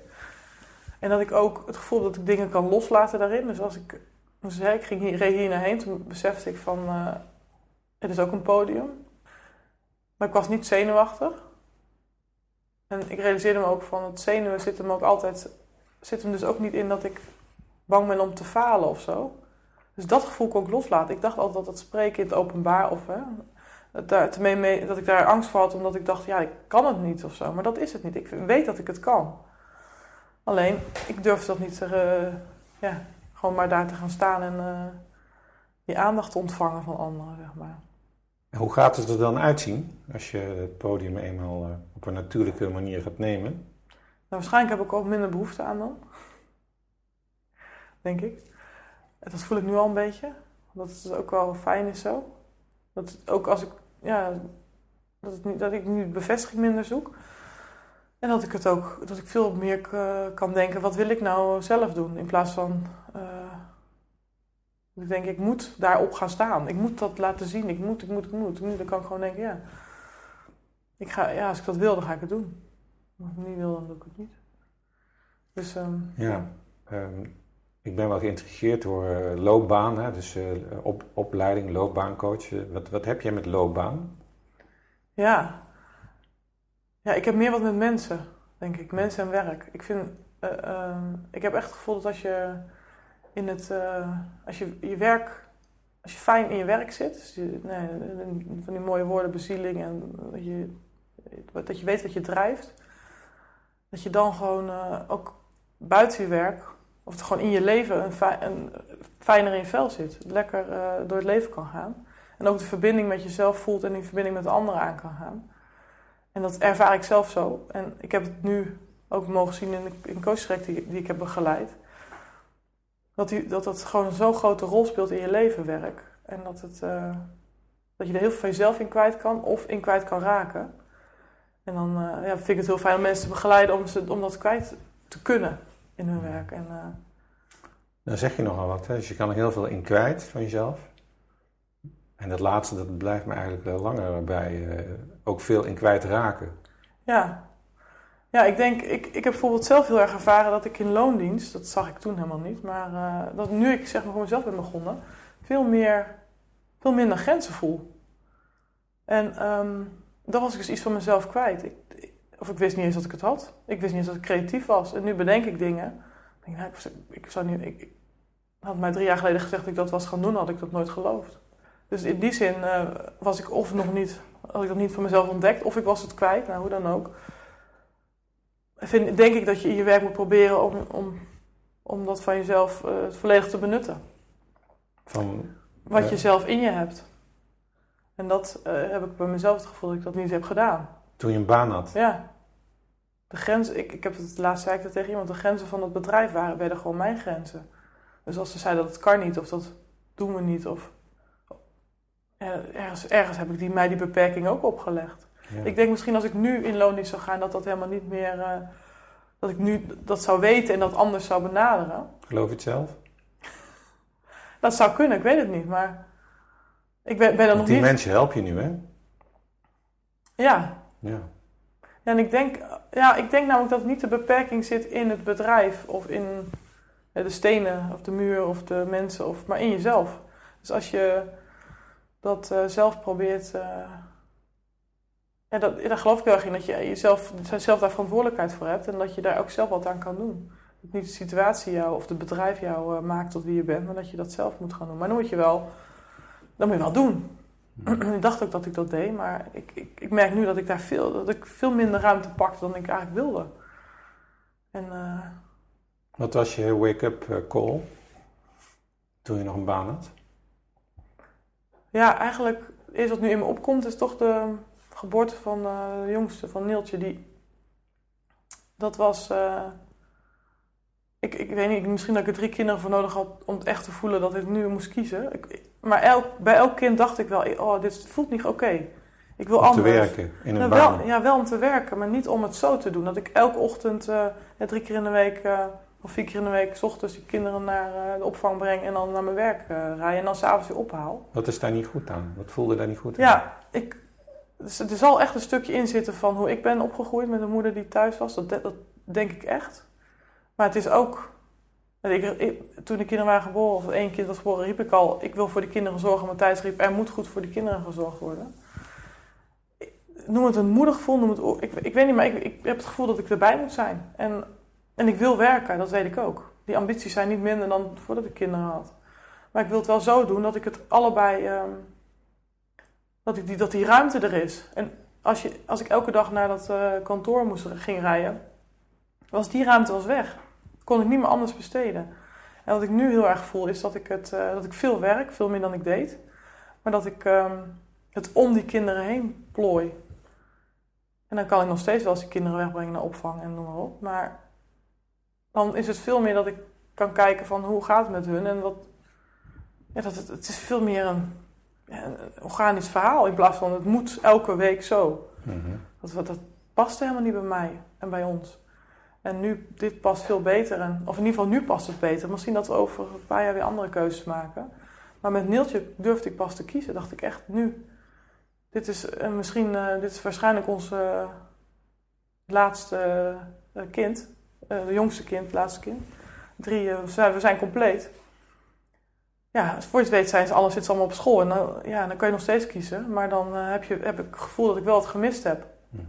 [SPEAKER 2] En dat ik ook het gevoel dat ik dingen kan loslaten daarin. Dus als ik, dus, hè, ik ging hier, reed hier naar heen, toen besefte ik van, uh, het is ook een podium. Maar ik was niet zenuwachtig. En ik realiseerde me ook van, het zenuwen zit hem ook altijd, zit hem dus ook niet in dat ik bang ben om te falen of zo. Dus dat gevoel kon ik loslaten. Ik dacht altijd dat het spreken in het openbaar of hè, dat, dat ik daar angst voor had omdat ik dacht, ja, ik kan het niet of zo. Maar dat is het niet. Ik weet dat ik het kan. Alleen, ik durf dat niet te, uh, ja, gewoon maar daar te gaan staan en uh, die aandacht te ontvangen van anderen, zeg maar.
[SPEAKER 1] Hoe gaat het er dan uitzien als je het podium eenmaal uh, op een natuurlijke manier gaat nemen?
[SPEAKER 2] Nou, waarschijnlijk heb ik ook minder behoefte aan dan. Denk ik. Dat voel ik nu al een beetje. Dat het ook wel fijn is zo. Dat ook als ik, ja, dat, het dat ik nu bevestiging minder zoek. En dat ik het ook, dat ik veel meer kan denken, wat wil ik nou zelf doen? In plaats van, uh, ik denk, ik moet daarop gaan staan. Ik moet dat laten zien. Ik moet, ik moet, ik moet. Nu dan kan ik gewoon denken, ja. Ik ga, ja, als ik dat wil, dan ga ik het doen. Als ik het niet wil, dan doe ik het niet. Dus, um,
[SPEAKER 1] ja. Um, ik ben wel geïntrigeerd door uh, loopbaan, hè? dus uh, op, opleiding, loopbaancoach. Wat, wat heb jij met loopbaan?
[SPEAKER 2] Ja. ja, ik heb meer wat met mensen, denk ik. Mensen en werk. Ik, vind, uh, ik heb echt het gevoel dat als je in het, als je je werk, als je fijn in je werk zit, dus nee, van die mooie woorden, bezieling en dat je, dat je weet wat je drijft, dat je dan gewoon ook buiten je werk of gewoon in je leven een, een fijner in je vel zit. Lekker uh, door het leven kan gaan. En ook de verbinding met jezelf voelt en die verbinding met de anderen aan kan gaan. En dat ervaar ik zelf zo. En ik heb het nu ook mogen zien in de in die ik heb begeleid. Dat, die, dat dat gewoon zo'n grote rol speelt in je leven, werk. En dat, het, uh, dat je er heel veel van jezelf in kwijt kan of in kwijt kan raken. En dan uh, ja, vind ik het heel fijn om mensen te begeleiden om, ze, om dat kwijt te kunnen in hun werk. En, uh...
[SPEAKER 1] Dan zeg je nogal wat, hè? dus je kan er heel veel in kwijt van jezelf. En dat laatste, dat blijft me eigenlijk wel langer bij. Ook veel in kwijt raken.
[SPEAKER 2] Ja. Ja, ik denk, ik, ik heb bijvoorbeeld zelf heel erg ervaren dat ik in loondienst, dat zag ik toen helemaal niet, maar uh, dat nu ik zeg maar voor mezelf ben begonnen, veel, meer, veel minder grenzen voel. En um, dat was ik dus iets van mezelf kwijt. Ik, of ik wist niet eens dat ik het had. Ik wist niet eens dat ik creatief was. En nu bedenk ik dingen. Ik, denk, nou, ik, zou nu, ik, had mij drie jaar geleden gezegd dat ik dat was gaan doen, had ik dat nooit geloofd. Dus in die zin uh, was ik of nog niet, had ik dat niet van mezelf ontdekt, of ik was het kwijt, nou hoe dan ook. Vind, denk ik dat je in je werk moet proberen om, om, om dat van jezelf uh, volledig te benutten.
[SPEAKER 1] Van,
[SPEAKER 2] Wat je zelf in je hebt. En dat uh, heb ik bij mezelf het gevoel dat ik dat niet heb gedaan.
[SPEAKER 1] Toen je een baan had?
[SPEAKER 2] Ja. De grenzen, ik, ik heb het laatst zei ik dat tegen iemand, de grenzen van het bedrijf waren, werden gewoon mijn grenzen. Dus als ze zeiden dat het kan niet, of dat doen we niet, of ergens, ergens heb ik die, mij die beperking ook opgelegd. Ja. Ik denk misschien als ik nu in loondienst zou gaan, dat dat helemaal niet meer, uh, dat ik nu dat zou weten en dat anders zou benaderen.
[SPEAKER 1] Geloof je het zelf?
[SPEAKER 2] dat zou kunnen, ik weet het niet, maar ik ben, ben er nog
[SPEAKER 1] die
[SPEAKER 2] niet...
[SPEAKER 1] Die mensen help je nu, hè?
[SPEAKER 2] Ja.
[SPEAKER 1] Ja.
[SPEAKER 2] En ik denk, ja, ik denk namelijk dat niet de beperking zit in het bedrijf of in de stenen of de muur of de mensen, of, maar in jezelf. Dus als je dat uh, zelf probeert. Uh, ja, dat, daar geloof ik heel erg in dat je jezelf, zelf daar verantwoordelijkheid voor hebt en dat je daar ook zelf wat aan kan doen. Dat niet de situatie jou of het bedrijf jou uh, maakt tot wie je bent, maar dat je dat zelf moet gaan doen. Maar dan moet je wel, dan moet je wel doen. ik dacht ook dat ik dat deed, maar ik, ik, ik, merk nu dat ik daar veel, dat ik veel minder ruimte pakte dan ik eigenlijk wilde. En, uh...
[SPEAKER 1] Wat was je wake-up call toen je nog een baan had?
[SPEAKER 2] Ja, eigenlijk eerst wat nu in me opkomt is toch de geboorte van uh, de jongste, van Neeltje. Die, dat was, uh, ik, ik weet niet, misschien dat ik er drie kinderen voor nodig had om het echt te voelen dat ik nu moest kiezen. Ik, maar elk, bij elk kind dacht ik wel, oh, dit voelt niet oké. Okay. Ik wil
[SPEAKER 1] om
[SPEAKER 2] anders.
[SPEAKER 1] te werken in een
[SPEAKER 2] nou,
[SPEAKER 1] baan?
[SPEAKER 2] Wel, ja, wel om te werken, maar niet om het zo te doen. Dat ik elke ochtend, uh, drie keer in de week of vier keer in de week, s ochtends die kinderen naar de opvang breng en dan naar mijn werk rijden en dan s'avonds weer ophaal.
[SPEAKER 1] Wat is daar niet goed aan? Wat voelde daar niet goed aan?
[SPEAKER 2] Ja, ik, dus er zal echt een stukje in zitten van hoe ik ben opgegroeid met een moeder die thuis was. Dat, dat denk ik echt. Maar het is ook ik, ik, toen de kinderen waren geboren, of één kind was geboren, riep ik al: Ik wil voor de kinderen zorgen. Maar Thijs riep: Er moet goed voor de kinderen gezorgd worden. Noem het een moedergevoel, noem het. Ik, ik weet niet, maar ik, ik heb het gevoel dat ik erbij moet zijn. En, en ik wil werken, dat weet ik ook. Die ambities zijn niet minder dan voordat ik kinderen had. Maar ik wil het wel zo doen dat ik het allebei. Um, dat, die, dat die ruimte er is. En als, je, als ik elke dag naar dat uh, kantoor moest, ging rijden, was die ruimte was weg kon ik niet meer anders besteden. En wat ik nu heel erg voel is dat ik, het, uh, dat ik veel werk, veel meer dan ik deed. Maar dat ik, um, het om die kinderen heen plooi. En dan kan ik nog steeds wel eens die kinderen wegbrengen naar opvang en noem maar op. Maar dan is het veel meer dat ik kan kijken van hoe gaat het met hun. En wat, dat het, het is veel meer een, een organisch verhaal in plaats van het moet elke week zo.
[SPEAKER 1] Mhm.
[SPEAKER 2] Dat, dat past helemaal niet bij mij en bij ons. En nu, dit past veel beter. En, of in ieder geval nu past het beter. Misschien dat we over een paar jaar weer andere keuzes maken. Maar met Neeltje durfde ik pas te kiezen. Dacht ik echt, nu. Dit is eh, misschien, eh, dit is waarschijnlijk ons eh, laatste eh, kind. Eh, de jongste kind, laatste kind. Drie, eh, we zijn compleet. Ja, voor je het weet zijn ze alles, zit allemaal op school. En dan, ja, dan kan je nog steeds kiezen. Maar dan eh, heb, je, heb ik het gevoel dat ik wel wat gemist heb.
[SPEAKER 1] Mhm.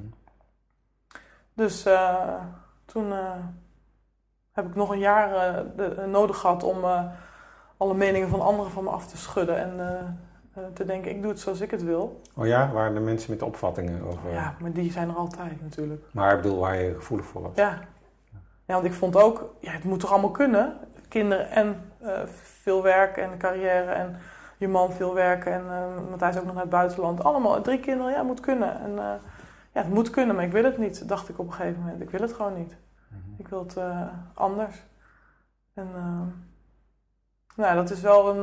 [SPEAKER 2] Dus eh, toen eh, heb ik nog een jaar de- nodig gehad om alle meningen van anderen van me af te schudden. En te denken, ik doe het zoals ik het wil.
[SPEAKER 1] Oh ja, waren er mensen met opvattingen over?
[SPEAKER 2] Ja, maar die zijn er altijd natuurlijk.
[SPEAKER 1] Maar ik bedoel, waar je gevoelig voor was.
[SPEAKER 2] Ja. ja, want ik vond ook, ja, het moet toch allemaal kunnen? Kinderen en eh, veel werken en carrière en je man veel werken en eh Matthijs ook nog naar het buitenland. Allemaal, drie kinderen, ja, het moet kunnen. En eh, ja, het moet kunnen, maar ik wil het niet, dacht ik op een gegeven moment. Ik wil het gewoon niet.
[SPEAKER 1] Mhm.
[SPEAKER 2] Ik wil het anders. En nou, dat is wel een.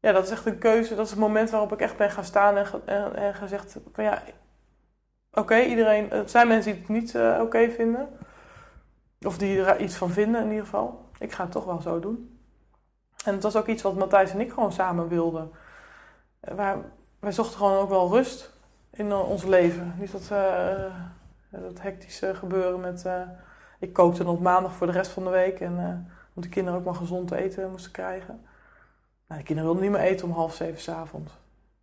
[SPEAKER 2] ja, dat is echt een keuze. Dat is het moment waarop ik echt ben gaan staan en, ge- en, en gezegd: van ja, oké, iedereen. Het zijn mensen die het niet oké vinden. Of die er iets van vinden in ieder geval. Ik ga het toch wel zo doen. En het was ook iets wat Matthijs en ik gewoon samen wilden. Eh, Waar, wij zochten gewoon ook wel rust in eh, ons leven. Niet dat, eh, dat hectische gebeuren met... ik kookte dan op maandag voor de rest van de week. En, eh, want de kinderen ook maar gezond te eten moesten krijgen. Nou, de kinderen wilden niet meer eten om half zeven s'avonds.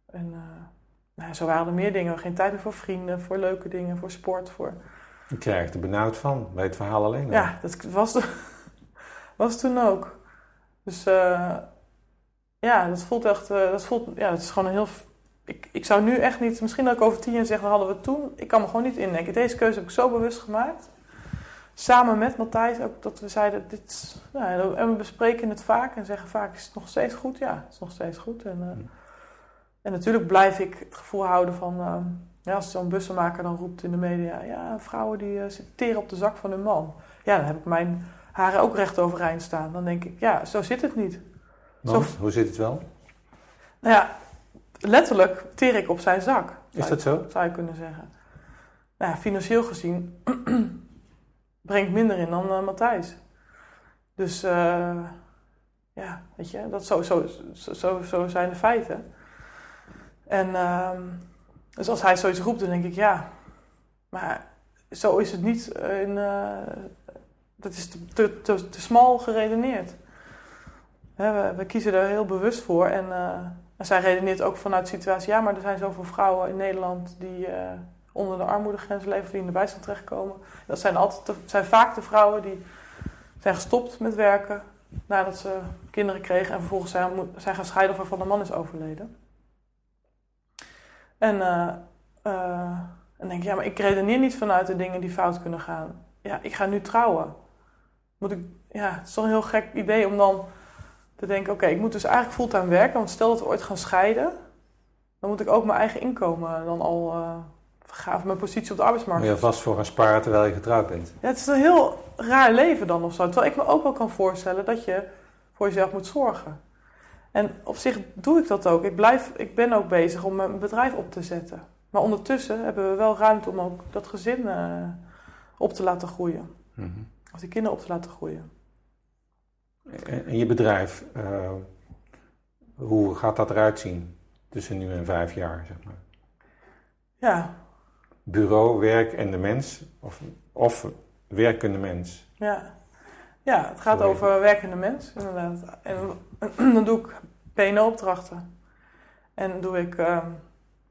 [SPEAKER 2] En nou, zo waren er meer dingen. Geen tijd meer voor vrienden, voor leuke dingen, voor sport. Voor...
[SPEAKER 1] Ik krijg er benauwd van, bij het verhaal alleen al.
[SPEAKER 2] Ja, dat was, was toen ook. Dus eh, ja, dat voelt echt... eh, dat, voelt, ja, dat is gewoon een heel... Ik, ik zou nu echt niet... Misschien dat ik over tien jaar zeg, dat hadden we toen. Ik kan me gewoon niet indenken. Deze keuze heb ik zo bewust gemaakt. Samen met Matthijs ook dat we zeiden... Dit, nou, en we bespreken het vaak en zeggen vaak... Is het nog steeds goed? Ja, het is nog steeds goed. En, eh,
[SPEAKER 1] Hm.
[SPEAKER 2] en natuurlijk blijf ik het gevoel houden van... eh, ja, als zo'n bussenmaker dan roept in de media... Ja, vrouwen die zitten teren op de zak van hun man. Ja, dan heb ik mijn haren ook recht overeind staan. Dan denk ik, ja, zo zit het niet.
[SPEAKER 1] Want, hoe zit het wel?
[SPEAKER 2] Nou ja, letterlijk teer ik op zijn zak.
[SPEAKER 1] Is dat zo?
[SPEAKER 2] Zou je kunnen zeggen. Nou ja, financieel gezien brengt minder in dan eh, Matthijs. Dus eh, ja, weet je, dat zo, zo, zo, zo, zo zijn de feiten. En ehm, dus als hij zoiets roept, dan denk ik ja, maar zo is het niet. In, eh, dat is te, smal geredeneerd. We, we kiezen er heel bewust voor en. eh, en zij redeneert ook vanuit de situatie, ja, maar er zijn zoveel vrouwen in Nederland die eh, onder de armoedegrens leven, die in de bijstand terechtkomen. Dat zijn, altijd zijn vaak de vrouwen die zijn gestopt met werken nadat ze kinderen kregen en vervolgens zijn, zijn gaan scheiden of waarvan de man is overleden. En eh, dan denk ik, ja, maar ik redeneer niet vanuit de dingen die fout kunnen gaan. Ja, ik ga nu trouwen. Moet ik, ja, het is toch een heel gek idee om dan te denken, oké, ik moet dus eigenlijk fulltime werken. Want stel dat we ooit gaan scheiden, dan moet ik ook mijn eigen inkomen dan al gaan, of mijn positie op de arbeidsmarkt.
[SPEAKER 1] Moet je alvast voor gaan sparen terwijl je getrouwd bent.
[SPEAKER 2] Ja, het is een heel raar leven dan of zo. Terwijl ik me ook wel kan voorstellen dat je voor jezelf moet zorgen. En op zich doe ik dat ook. Ik, blijf, ik ben ook bezig om mijn bedrijf op te zetten. Maar ondertussen hebben we wel ruimte om ook dat gezin eh, op te laten groeien.
[SPEAKER 1] Mhm.
[SPEAKER 2] Of die kinderen op te laten groeien.
[SPEAKER 1] En en je bedrijf, eh, hoe gaat dat eruit zien tussen nu en vijf jaar, zeg maar?
[SPEAKER 2] Ja,
[SPEAKER 1] Bureau, werk en de mens? Of, of werkende mens?
[SPEAKER 2] ja. ja het gaat
[SPEAKER 1] Sorry.
[SPEAKER 2] over werkende mens, inderdaad. En dan doe ik PNO-opdrachten. En dan doe ik, eh,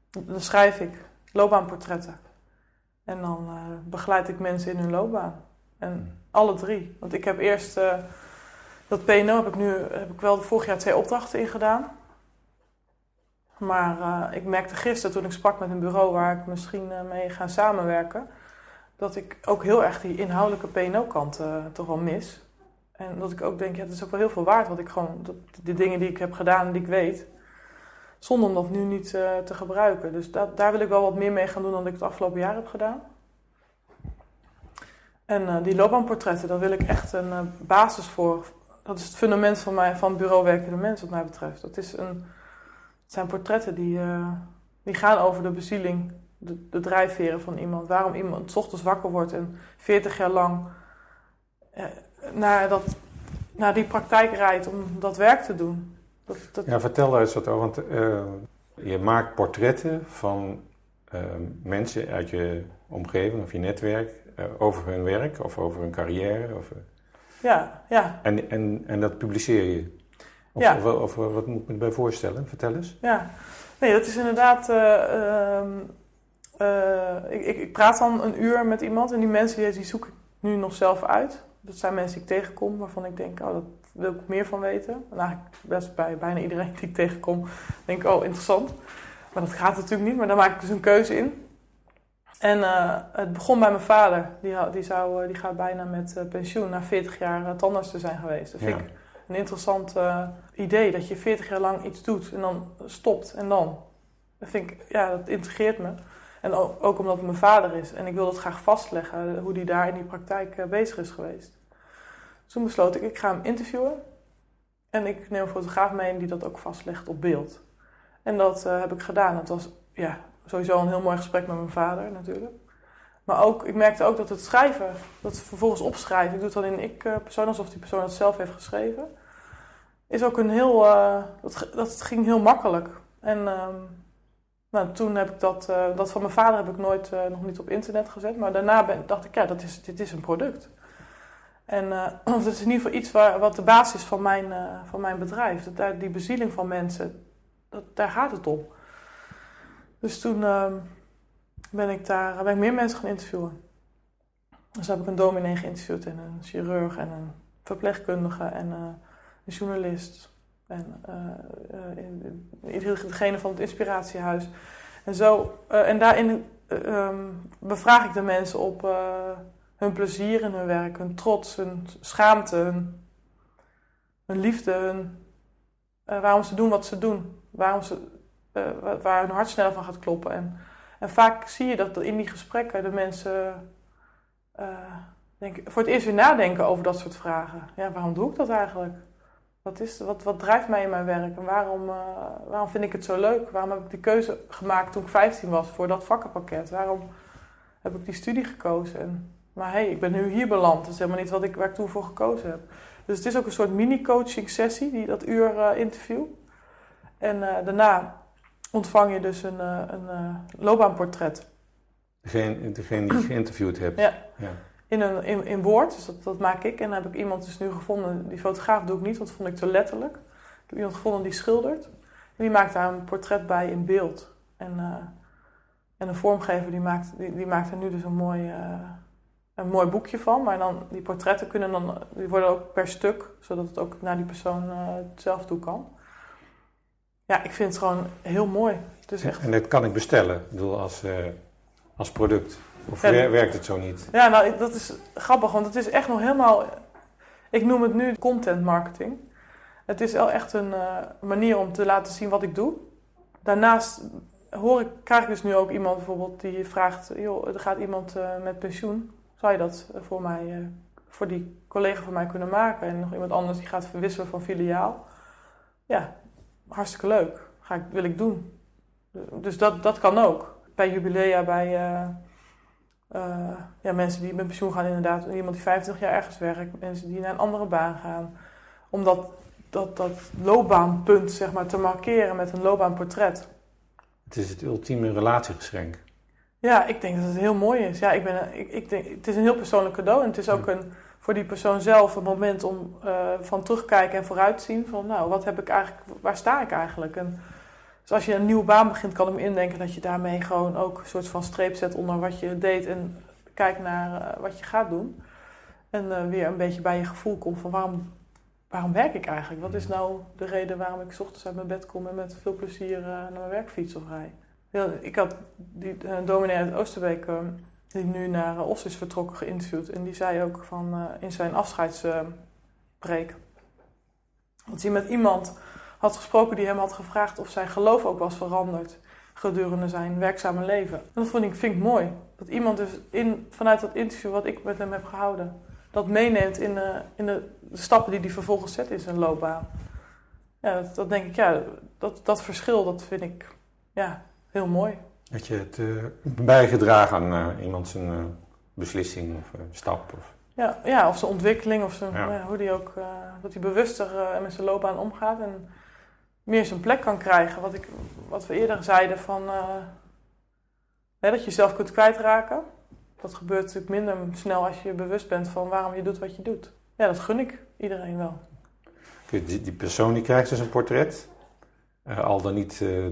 [SPEAKER 2] dan schrijf ik loopbaanportretten. En dan eh, begeleid ik mensen in hun loopbaan. En alle drie. Want ik heb eerst eh, dat PNO heb ik nu heb ik wel vorig jaar twee opdrachten in gedaan. Maar eh, ik merkte gisteren toen ik sprak met een bureau waar ik misschien eh, mee ga samenwerken, dat ik ook heel erg die inhoudelijke PNO-kant toch wel mis. En dat ik ook denk, ja, het is ook wel heel veel waard wat ik gewoon, dat, de dingen die ik heb gedaan en die ik weet, Zonde om dat nu niet te gebruiken. Dus dat, daar wil ik wel wat meer mee gaan doen dan ik het afgelopen jaar heb gedaan. En uh, die loopbaanportretten, daar wil ik echt een uh, basis voor. Dat is het fundament van, mij, van bureau werkende mensen, wat mij betreft. Dat is een, het zijn portretten die, die gaan over de bezieling, de, de drijfveren van iemand. Waarom iemand s ochtends wakker wordt en 40 jaar lang naar, dat, naar die praktijk rijdt om dat werk te doen. Dat, dat...
[SPEAKER 1] Ja, vertel eens wat over. Want je maakt portretten van mensen uit je omgeving of je netwerk over hun werk of over hun carrière. Of,
[SPEAKER 2] ja, ja.
[SPEAKER 1] En, en, en dat publiceer je. Of,
[SPEAKER 2] ja.
[SPEAKER 1] of, of, wat moet ik me bij voorstellen? Vertel eens.
[SPEAKER 2] Ja, nee, dat is inderdaad. ehm, ik, ik, ik, praat dan een uur met iemand en die mensen die, die zoek ik nu nog zelf uit. Dat zijn mensen die ik tegenkom waarvan ik denk, oh, dat wil ik meer van weten. En eigenlijk best bij bijna iedereen die ik tegenkom, denk ik, oh, interessant. Maar dat gaat natuurlijk niet, maar daar maak ik dus een keuze in. En uh, het begon bij mijn vader. Die, die, zou, die gaat bijna met uh, pensioen na 40 jaar tandarts te zijn geweest. Dat vind ja. ik een interessant idee, dat je 40 jaar lang iets doet en dan stopt en dan. Dat vind ik, ja, dat integreert me. En ook, ook omdat het mijn vader is. En ik wil dat graag vastleggen, hoe die daar in die praktijk bezig is geweest. Dus toen besloot ik, ik ga hem interviewen. En ik neem een fotograaf mee die dat ook vastlegt op beeld. En dat heb ik gedaan. Het was ja, sowieso een heel mooi gesprek met mijn vader natuurlijk. Maar ook, ik merkte ook dat het schrijven, dat vervolgens opschrijven, ik doe het dan in ik-persoon, alsof die persoon het zelf heeft geschreven, is ook een heel, uh, dat, dat ging heel makkelijk. En uh, nou, toen heb ik dat, uh, dat van mijn vader heb ik nooit, nog niet op internet gezet. Maar daarna ben, dacht ik, ja, dat is, dit is een product. En dat is in ieder geval iets waar, wat de basis is van mijn, van mijn bedrijf. Dat die bezieling van mensen, dat, daar gaat het om. Dus toen uh, ben ik daar ben ik meer mensen gaan interviewen. Dus heb ik een dominee geïnterviewd en een chirurg en een verpleegkundige en uh, een journalist. En degene van het inspiratiehuis. En, zo, en daarin um, bevraag ik de mensen op hun plezier in hun werk, hun trots, hun schaamte, hun, hun liefde, hun, uh, waarom ze doen wat ze doen, waarom ze, uh, waar hun hart sneller van gaat kloppen. En, en vaak zie je dat in die gesprekken de mensen uh, denk, voor het eerst weer nadenken over dat soort vragen. Ja, waarom doe ik dat eigenlijk? Wat, is, wat, wat drijft mij in mijn werk en waarom, waarom vind ik het zo leuk? Waarom heb ik die keuze gemaakt toen ik 15 was voor dat vakkenpakket? Waarom heb ik die studie gekozen? En, maar hé, hey, ik ben nu hier beland. Dat is helemaal niet wat ik, waar ik toen voor gekozen heb. Dus het is ook een soort mini-coaching sessie, die, dat uur uh, interview. En daarna ontvang je dus een, uh, een loopbaanportret.
[SPEAKER 1] Degene, degene die je geïnterviewd hebt?
[SPEAKER 2] Ja. ja. In, een, in, in woord, dus dat, dat maak ik. En dan heb ik iemand dus nu gevonden, die fotograaf doe ik niet, want dat vond ik te letterlijk. Ik heb iemand gevonden die schildert. En die maakt daar een portret bij in beeld. En, en een vormgever die maakt, die, die maakt er nu dus een mooi een mooi boekje van. Maar dan, die portretten kunnen dan, die worden ook per stuk, zodat het ook naar die persoon uh, zelf toe kan. Ja, ik vind het gewoon heel mooi. Het is echt...
[SPEAKER 1] En dat kan ik bestellen, ik bedoel, als, uh, als product. Of ja, werkt het zo niet?
[SPEAKER 2] Ja, nou, dat is grappig, want het is echt nog helemaal... Ik noem het nu content marketing. Het is wel echt een uh, manier om te laten zien wat ik doe. Daarnaast hoor ik, krijg ik dus nu ook iemand bijvoorbeeld die vraagt... joh, er gaat iemand met pensioen zou je dat voor mij, voor die collega van mij kunnen maken? En nog iemand anders die gaat verwisselen van filiaal. Ja, hartstikke leuk. Ga ik, wil ik doen. Dus dat, dat kan ook. Bij jubilea, bij uh, uh, ja, mensen die met pensioen gaan inderdaad. Iemand die 25 jaar ergens werkt. Mensen die naar een andere baan gaan. Om dat, dat, dat loopbaanpunt zeg maar, te markeren met een loopbaanportret.
[SPEAKER 1] Het is het ultieme relatiegeschenk.
[SPEAKER 2] Ja, ik denk dat het heel mooi is. Ja, ik ben, ik, ik denk, het is een heel persoonlijk cadeau. En het is ook een, voor die persoon zelf een moment om uh, van terugkijken en vooruitzien. Van nou, wat heb ik eigenlijk, waar sta ik eigenlijk? En dus als je een nieuwe baan begint, kan ik me indenken dat je daarmee gewoon ook een soort van streep zet onder wat je deed. En kijkt naar uh, wat je gaat doen. En uh, weer een beetje bij je gevoel komt van waarom, waarom werk ik eigenlijk? Wat is nou de reden waarom ik s ochtends uit mijn bed kom en met veel plezier naar mijn werk fiets of rij? ik had die dominee uit Oosterbeek, uh, die nu naar uh, Os is vertrokken, geïnterviewd. En die zei ook van, in zijn afscheidspreek... dat hij met iemand had gesproken die hem had gevraagd of zijn geloof ook was veranderd gedurende zijn werkzame leven. En dat vond ik, vind ik mooi. Dat iemand dus in, vanuit dat interview wat ik met hem heb gehouden, dat meeneemt in, de, in de, de stappen die hij vervolgens zet in zijn loopbaan. Ja, dat, dat denk ik, ja, dat, dat verschil, dat vind ik ja, heel mooi.
[SPEAKER 1] Dat je het uh, bijgedragen aan uh, iemand zijn uh, beslissing of stap? Of...
[SPEAKER 2] Ja, ja, of zijn ontwikkeling, of zijn, ja. hoe die ook, dat hij bewuster met zijn loopbaan omgaat en meer zijn plek kan krijgen. Wat, ik, wat we eerder zeiden van hè, dat je jezelf kunt kwijtraken. Dat gebeurt natuurlijk minder snel als je bewust bent van waarom je doet wat je doet. Ja, dat gun ik iedereen wel.
[SPEAKER 1] Die, die persoon die krijgt dus een portret. Uh, al dan niet uh, uh,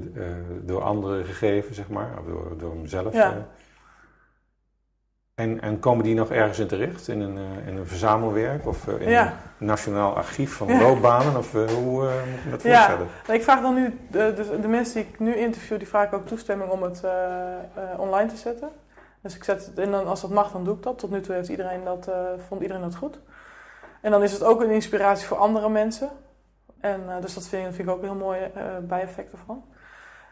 [SPEAKER 1] door anderen gegeven, zeg maar, of door, door hemzelf.
[SPEAKER 2] Ja.
[SPEAKER 1] en, en komen die nog ergens in terecht? In een, in een verzamelwerk of in
[SPEAKER 2] ja.
[SPEAKER 1] een nationaal archief van loopbanen? Of hoe moet je dat voorstellen?
[SPEAKER 2] Ja, ik vraag dan nu, de, de, mensen die ik nu interview, die vraag ik ook toestemming om het online te zetten. Dus ik zet het, en dan, als dat mag, dan doe ik dat. Tot nu toe heeft iedereen dat, vond iedereen dat goed. En dan is het ook een inspiratie voor andere mensen. En, uh, dus dat vind, ik ook een heel mooie uh, bijeffect ervan.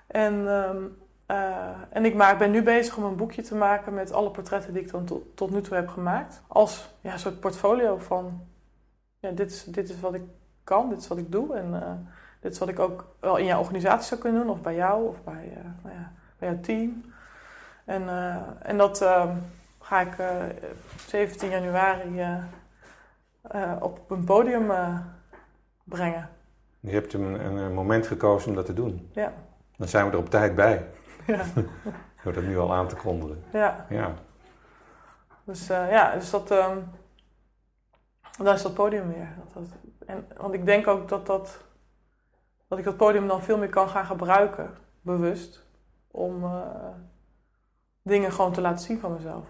[SPEAKER 2] En, um, uh, en ik maak, ben nu bezig om een boekje te maken met alle portretten die ik dan tot, tot nu toe heb gemaakt. Als ja, een soort portfolio van, ja, dit, is, dit is wat ik kan, dit is wat ik doe. En dit is wat ik ook wel in jouw organisatie zou kunnen doen, of bij jou, of bij, nou ja, bij jouw team. En, en dat ehm, ga ik 17 januari op een podium brengen.
[SPEAKER 1] Je hebt een, een, moment gekozen om dat te doen.
[SPEAKER 2] Ja.
[SPEAKER 1] Dan zijn we er op tijd bij.
[SPEAKER 2] Ja.
[SPEAKER 1] Door dat nu al aan te kondigen.
[SPEAKER 2] Ja.
[SPEAKER 1] Ja.
[SPEAKER 2] Dus uh, ja, dus dat... Um, daar is dat podium weer. Dat, dat, en, want ik denk ook dat, dat, dat ik dat podium dan veel meer kan gaan gebruiken, bewust, om uh, dingen gewoon te laten zien van mezelf.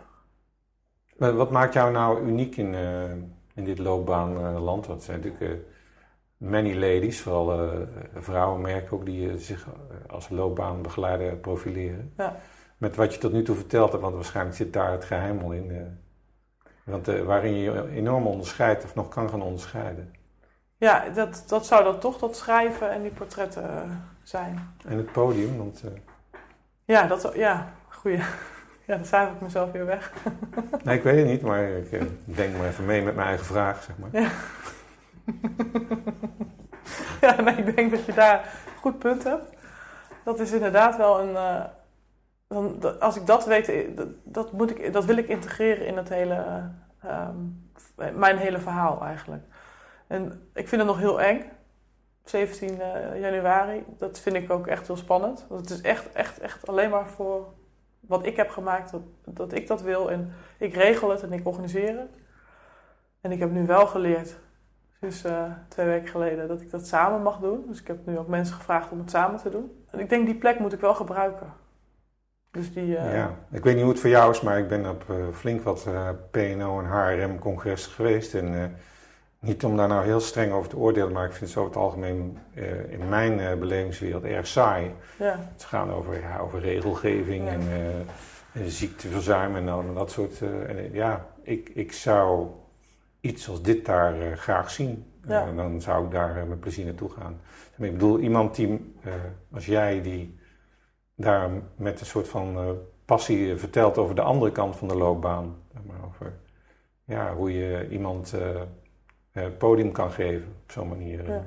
[SPEAKER 1] Wat maakt jou nou uniek in, uh, in dit loopbaanland? Dat zijn natuurlijk many ladies, vooral uh, vrouwenmerken ook, die uh, zich als loopbaanbegeleider profileren.
[SPEAKER 2] Ja.
[SPEAKER 1] Met wat je tot nu toe verteld hebt, want waarschijnlijk zit daar het geheim al in. Uh, want waarin je je enorm onderscheidt of nog kan gaan onderscheiden.
[SPEAKER 2] Ja, dat, dat zou dan toch dat schrijven en die portretten zijn.
[SPEAKER 1] En het podium, want...
[SPEAKER 2] Ja, dat, ja, goeie. Ja, dan cijfer ik mezelf weer weg.
[SPEAKER 1] nee, ik weet het niet, maar ik denk maar even mee met mijn eigen vraag, zeg maar.
[SPEAKER 2] Ja. ja, ik denk dat je daar een goed punt hebt. Dat is inderdaad wel een. Dan, als ik dat weet, dat, dat, moet ik, dat wil ik integreren in het hele, uh, um, mijn hele verhaal eigenlijk. En ik vind het nog heel eng. 17 uh, januari, dat vind ik ook echt heel spannend. Want het is echt, echt, echt alleen maar voor wat ik heb gemaakt, dat, dat ik dat wil. En ik regel het en ik organiseer het. En ik heb nu wel geleerd dus uh, twee weken geleden dat ik dat samen mag doen. Dus ik heb nu ook mensen gevraagd om het samen te doen. En ik denk die plek moet ik wel gebruiken. Dus die, uh...
[SPEAKER 1] Ja, ik weet niet hoe het voor jou is, maar ik ben op uh, flink wat PNO en HRM-congressen geweest. En niet om daar nou heel streng over te oordelen, maar ik vind het zo over het algemeen in mijn belevingswereld erg saai.
[SPEAKER 2] Ja.
[SPEAKER 1] Het gaat over, ja, over regelgeving
[SPEAKER 2] Ja.
[SPEAKER 1] en, en ziekteverzuim en dat soort. en, ja, ik, ik zou iets als dit daar uh, graag zien.
[SPEAKER 2] Ja.
[SPEAKER 1] Uh, dan zou ik daar uh, met plezier naartoe gaan. Ik bedoel, iemand die, als jij, die daar met een soort van passie vertelt over de andere kant van de loopbaan. Maar over ja, hoe je iemand podium kan geven op zo'n manier.
[SPEAKER 2] Ja.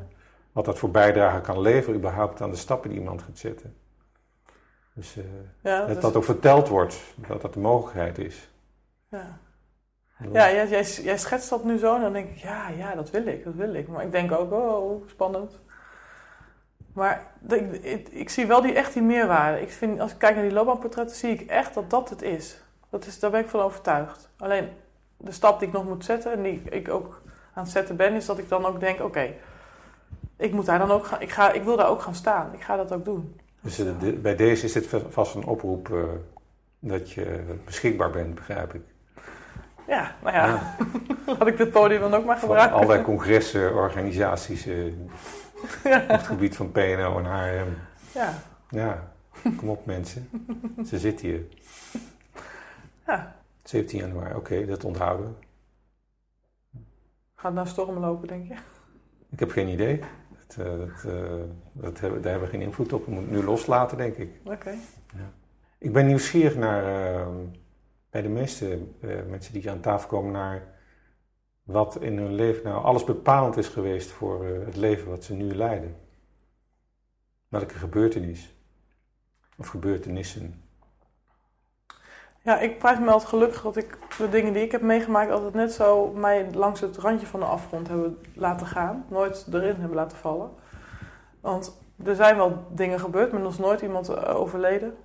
[SPEAKER 1] Wat dat voor bijdrage kan leveren, überhaupt aan de stappen die iemand gaat zetten. Dus
[SPEAKER 2] ja,
[SPEAKER 1] dat
[SPEAKER 2] dus-
[SPEAKER 1] dat ook verteld wordt, dat dat de mogelijkheid is.
[SPEAKER 2] Ja. Ja, jij, jij, jij schetst dat nu zo en dan denk ik, ja, ja, dat wil ik, dat wil ik. Maar ik denk ook, oh, spannend. Maar ik, ik, ik zie wel die, echt die meerwaarde. Ik vind, als ik kijk naar die loopbaanportretten, zie ik echt dat dat het is. Dat is daar ben ik van overtuigd. Alleen de stap die ik nog moet zetten en die ik ook aan het zetten ben, is dat ik dan ook denk, oké, ik moet daar dan ook gaan, ik, ga, ik wil daar ook gaan staan. Ik ga dat ook doen.
[SPEAKER 1] Dus de, bij deze is dit vast een oproep uh, dat je beschikbaar bent, begrijp ik.
[SPEAKER 2] Ja, nou ja, ja. laat ik dit podium dan ook maar
[SPEAKER 1] Van
[SPEAKER 2] gebruiken.
[SPEAKER 1] allerlei congressen, organisaties uh,
[SPEAKER 2] ja.
[SPEAKER 1] op het gebied van PNO en HRM.
[SPEAKER 2] Ja.
[SPEAKER 1] Ja, kom op mensen. Ze zitten hier.
[SPEAKER 2] Ja.
[SPEAKER 1] 17 januari, oké, okay, dat onthouden we.
[SPEAKER 2] Gaat het nou storm lopen, denk je?
[SPEAKER 1] Ik heb geen idee. Dat, dat, dat hebben, daar hebben we geen invloed op. We moeten nu loslaten, denk ik.
[SPEAKER 2] Oké.
[SPEAKER 1] Ja. Ik ben nieuwsgierig naar, bij de meeste mensen die aan tafel komen, naar wat in hun leven nou alles bepalend is geweest voor het leven wat ze nu leiden. Welke gebeurtenis of gebeurtenissen?
[SPEAKER 2] Ja, ik prijs me altijd gelukkig dat ik de dingen die ik heb meegemaakt altijd net zo mij langs het randje van de afgrond hebben laten gaan. Nooit erin hebben laten vallen. Want er zijn wel dingen gebeurd, maar er is nooit iemand eh, overleden.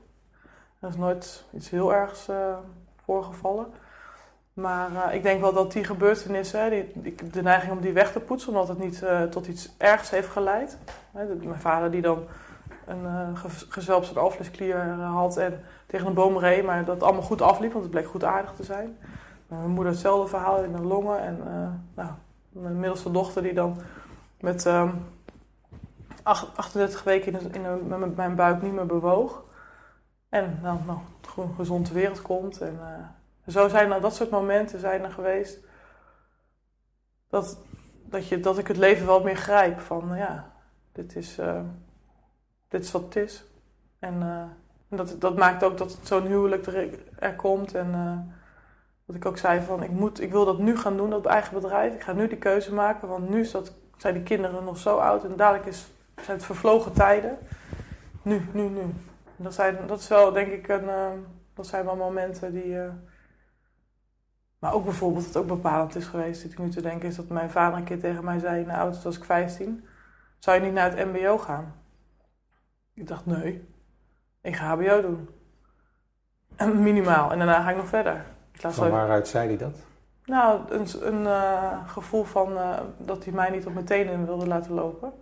[SPEAKER 2] Er is nooit iets heel ergs uh, voorgevallen. Maar uh, ik denk wel dat die gebeurtenissen, ik de neiging om die weg te poetsen, omdat het niet uh, tot iets ergs heeft geleid. mijn vader die dan een uh, alvleesklier had en tegen een boom reed, maar dat allemaal goed afliep, want het bleek goed aardig te zijn. mijn moeder hetzelfde verhaal in de longen en nou, mijn middelste dochter die dan met 38 weken in, in, mijn buik niet meer bewoog. En dan nou, gewoon gezond ter wereld komt en zo zijn er dat soort momenten zijn er geweest. Dat, dat, je, dat ik het leven wel meer grijp. Van ja, dit is, uh, dit is wat het is. En uh, dat, dat maakt ook dat zo'n huwelijk er, komt. En dat ik ook zei van ik, moet, ik wil dat nu gaan doen, dat eigen bedrijf. Ik ga nu die keuze maken. Want nu is dat, zijn die kinderen nog zo oud. En dadelijk is, zijn het vervlogen tijden. Nu, nu, nu. Dat, zijn, dat is wel denk ik een... dat zijn wel momenten die maar ook bijvoorbeeld, wat ook bepalend is geweest, zit ik nu te denken, is dat mijn vader een keer tegen mij zei in de auto, was ik 15, zou je niet naar het MBO gaan? Ik dacht, nee, ik ga HBO doen. Minimaal. En daarna ga ik nog verder.
[SPEAKER 1] Van waaruit zei hij dat?
[SPEAKER 2] Nou, een, een uh, gevoel van uh, dat hij mij niet op mijn tenen wilde laten lopen.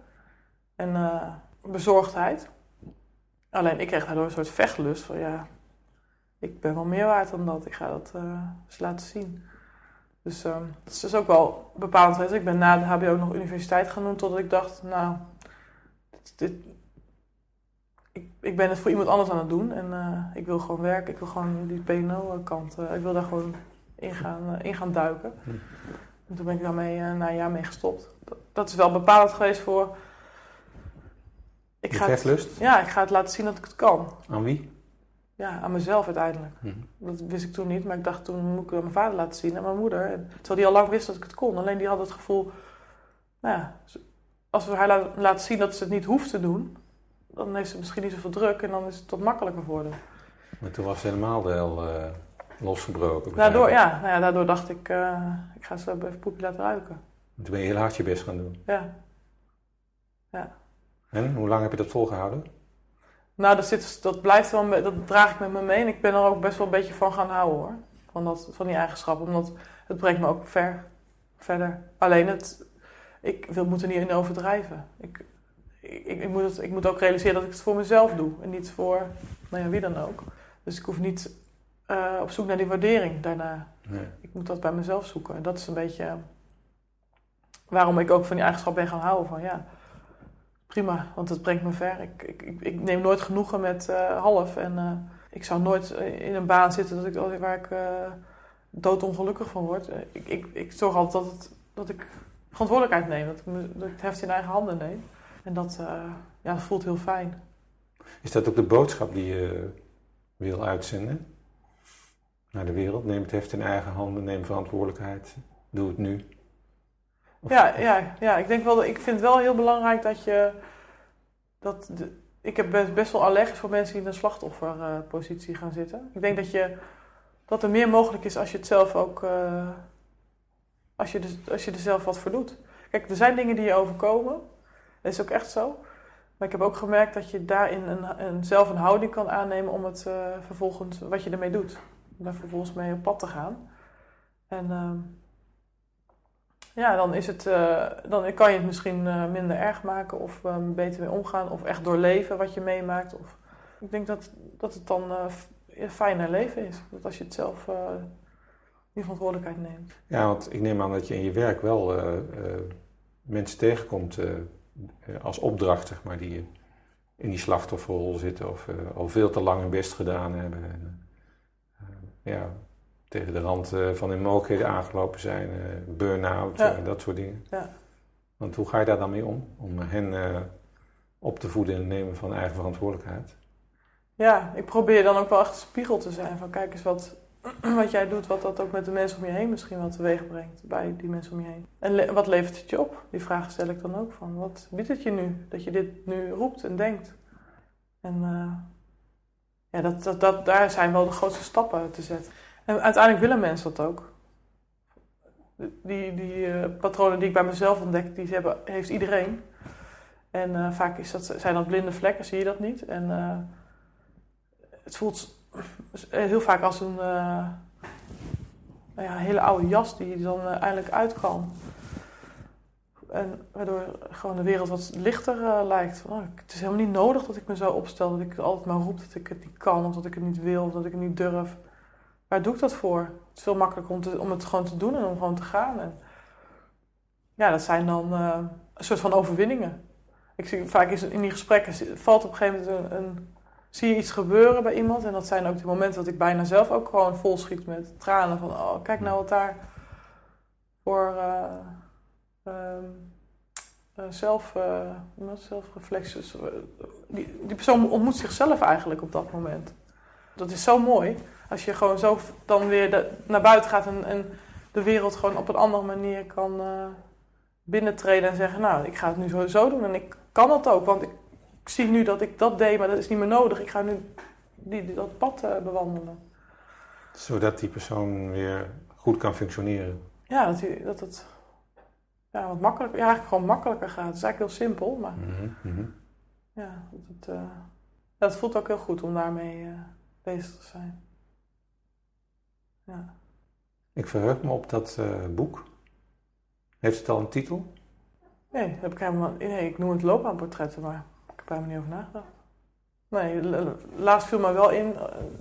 [SPEAKER 2] En uh, bezorgdheid. Alleen ik kreeg daardoor een soort vechtlust van ja, ik ben wel meer waard dan dat. Ik ga dat uh, eens laten zien. Dus uh, dat is dus ook wel bepalend geweest. Ik ben na de HBO nog universiteit gaan doen, totdat ik dacht, nou, dit, ik, ik ben het voor iemand anders aan het doen. En uh, ik wil gewoon werken. Ik wil gewoon die PNO-kant, ik wil daar gewoon in gaan, in gaan duiken. Hm. En toen ben ik daarmee na een jaar mee gestopt. Dat, dat is wel bepalend geweest voor...
[SPEAKER 1] Ik ga het,
[SPEAKER 2] ja, ik ga het laten zien dat ik het kan.
[SPEAKER 1] Aan wie?
[SPEAKER 2] Ja, aan mezelf uiteindelijk. Mhm. Dat wist ik toen niet, maar ik dacht toen moet ik aan mijn vader laten zien en mijn moeder. En, terwijl die al lang wist dat ik het kon. Alleen die had het gevoel, nou ja, als we haar laten zien dat ze het niet hoeft te doen, dan heeft ze misschien niet zoveel druk en dan is het wat makkelijker voor haar.
[SPEAKER 1] Maar toen was ze helemaal wel uh, losgebroken.
[SPEAKER 2] Daardoor, ja, nou ja, daardoor dacht ik, uh, ik ga ze even poepje laten ruiken.
[SPEAKER 1] toen ben je heel hard je best gaan doen.
[SPEAKER 2] Ja. ja.
[SPEAKER 1] En hoe lang heb je dat volgehouden?
[SPEAKER 2] Nou, dat, zit, dat blijft wel, dat draag ik met me mee. En ik ben er ook best wel een beetje van gaan houden hoor. Van, dat, van die eigenschappen. Omdat het brengt me ook ver, verder. Alleen het, ik wil, moet er niet in overdrijven. Ik, ik, ik, moet het, ik moet ook realiseren dat ik het voor mezelf doe. En niet voor, nou ja, wie dan ook. Dus ik hoef niet uh, op zoek naar die waardering daarna. Nee. Ik moet dat bij mezelf zoeken. En dat is een beetje waarom ik ook van die eigenschap ben gaan houden. Van ja, prima, want het brengt me ver. Ik, ik, ik neem nooit genoegen met uh, half. En uh, ik zou nooit in een baan zitten dat ik, waar ik uh, doodongelukkig van word. Ik, ik, ik zorg altijd dat, dat ik verantwoordelijkheid neem. Dat, dat ik het heft in eigen handen neem. En dat, ja, dat voelt heel fijn.
[SPEAKER 1] Is dat ook de boodschap die je wil uitzenden naar de wereld? Neem het heft in eigen handen, neem verantwoordelijkheid. Doe het nu
[SPEAKER 2] ja, ja, ja, ik denk wel, ik vind het wel heel belangrijk dat je. Dat de, ik heb best, best wel allergisch voor mensen die in een slachtofferpositie gaan zitten. Ik denk dat, je, dat er meer mogelijk is als je het zelf ook. Uh, als, je dus, als je er zelf wat voor doet. Kijk, er zijn dingen die je overkomen. Dat is ook echt zo. Maar ik heb ook gemerkt dat je daarin een, een zelf een houding kan aannemen om het uh, vervolgens, wat je ermee doet. Om daar vervolgens mee op pad te gaan. En. Uh, ja, dan, is het, uh, dan kan je het misschien uh, minder erg maken of um, beter mee omgaan of echt doorleven wat je meemaakt. Of, ik denk dat, dat het dan uh, fijner leven is. Dat als je het zelf die verantwoordelijkheid neemt.
[SPEAKER 1] Ja, want ik neem aan dat je in je werk wel mensen tegenkomt als opdracht, maar, die in die slachtofferrol zitten of al veel te lang hun best gedaan hebben. En, ja, tegen de rand eh, van hun mogelijkheden aangelopen zijn, uh, burn-out, ja. dat soort dingen.
[SPEAKER 2] Ja.
[SPEAKER 1] Want hoe ga je daar dan mee om? Om hen op te voeden en nemen van eigen verantwoordelijkheid?
[SPEAKER 2] Ja, ik probeer dan ook wel echt spiegel te zijn. Van kijk eens wat, wat jij doet, wat dat ook met de mensen om je heen misschien wel teweeg brengt. Bij die mensen om je heen. En wat levert het je op? Die vraag stel ik dan ook van. Wat biedt het je nu? Dat je dit nu roept en denkt. En uh, ja, dat, dat, dat, daar zijn wel de grootste stappen te zetten. Uiteindelijk willen mensen dat ook. Die, die uh, patronen die ik bij mezelf ontdek, die hebben, heeft iedereen. En uh, vaak is dat, zijn dat blinde vlekken, zie je dat niet. En uh, het voelt heel vaak als een nou ja, hele oude jas die dan eindelijk uit kan. En waardoor gewoon de wereld wat lichter lijkt. Oh, het is helemaal niet nodig dat ik me zo opstel, dat ik altijd maar roep dat ik het niet kan, of dat ik het niet wil, of dat ik het niet durf. Waar doe ik dat voor? Het is veel makkelijker om, het gewoon te doen en om gewoon te gaan. En ja, dat zijn dan uh, een soort van overwinningen. Ik zie vaak in die gesprekken valt op een gegeven moment een, een, zie je iets gebeuren bij iemand. En dat zijn ook de momenten dat ik bijna zelf ook gewoon vol schiet met tranen. Van, oh, kijk nou wat daar voor uh, um, uh, zelf, zelfreflecties. Die, die persoon ontmoet zichzelf eigenlijk op dat moment. Dat is zo mooi. Als je gewoon zo dan weer de, naar buiten gaat en, en, de wereld gewoon op een andere manier kan uh, binnentreden en zeggen, nou, ik ga het nu zo, doen en ik kan dat ook, want ik, ik, zie nu dat ik dat deed, maar dat is niet meer nodig. Ik ga nu die, dat pad uh, bewandelen.
[SPEAKER 1] Zodat die persoon weer goed kan functioneren.
[SPEAKER 2] Ja, dat, dat het ja, wat makkelijker, ja, eigenlijk gewoon makkelijker gaat. Het is eigenlijk heel simpel, maar
[SPEAKER 1] mm -hmm.
[SPEAKER 2] ja, dat, het, uh, dat voelt ook heel goed om daarmee bezig te zijn. Ja.
[SPEAKER 1] Ik verheug me op dat uh, boek. Heeft het al een titel?
[SPEAKER 2] Nee, heb ik, helemaal, nee ik noem het loopbaanportretten, maar ik heb er helemaal niet over nagedacht. Nee, laatst viel me wel in,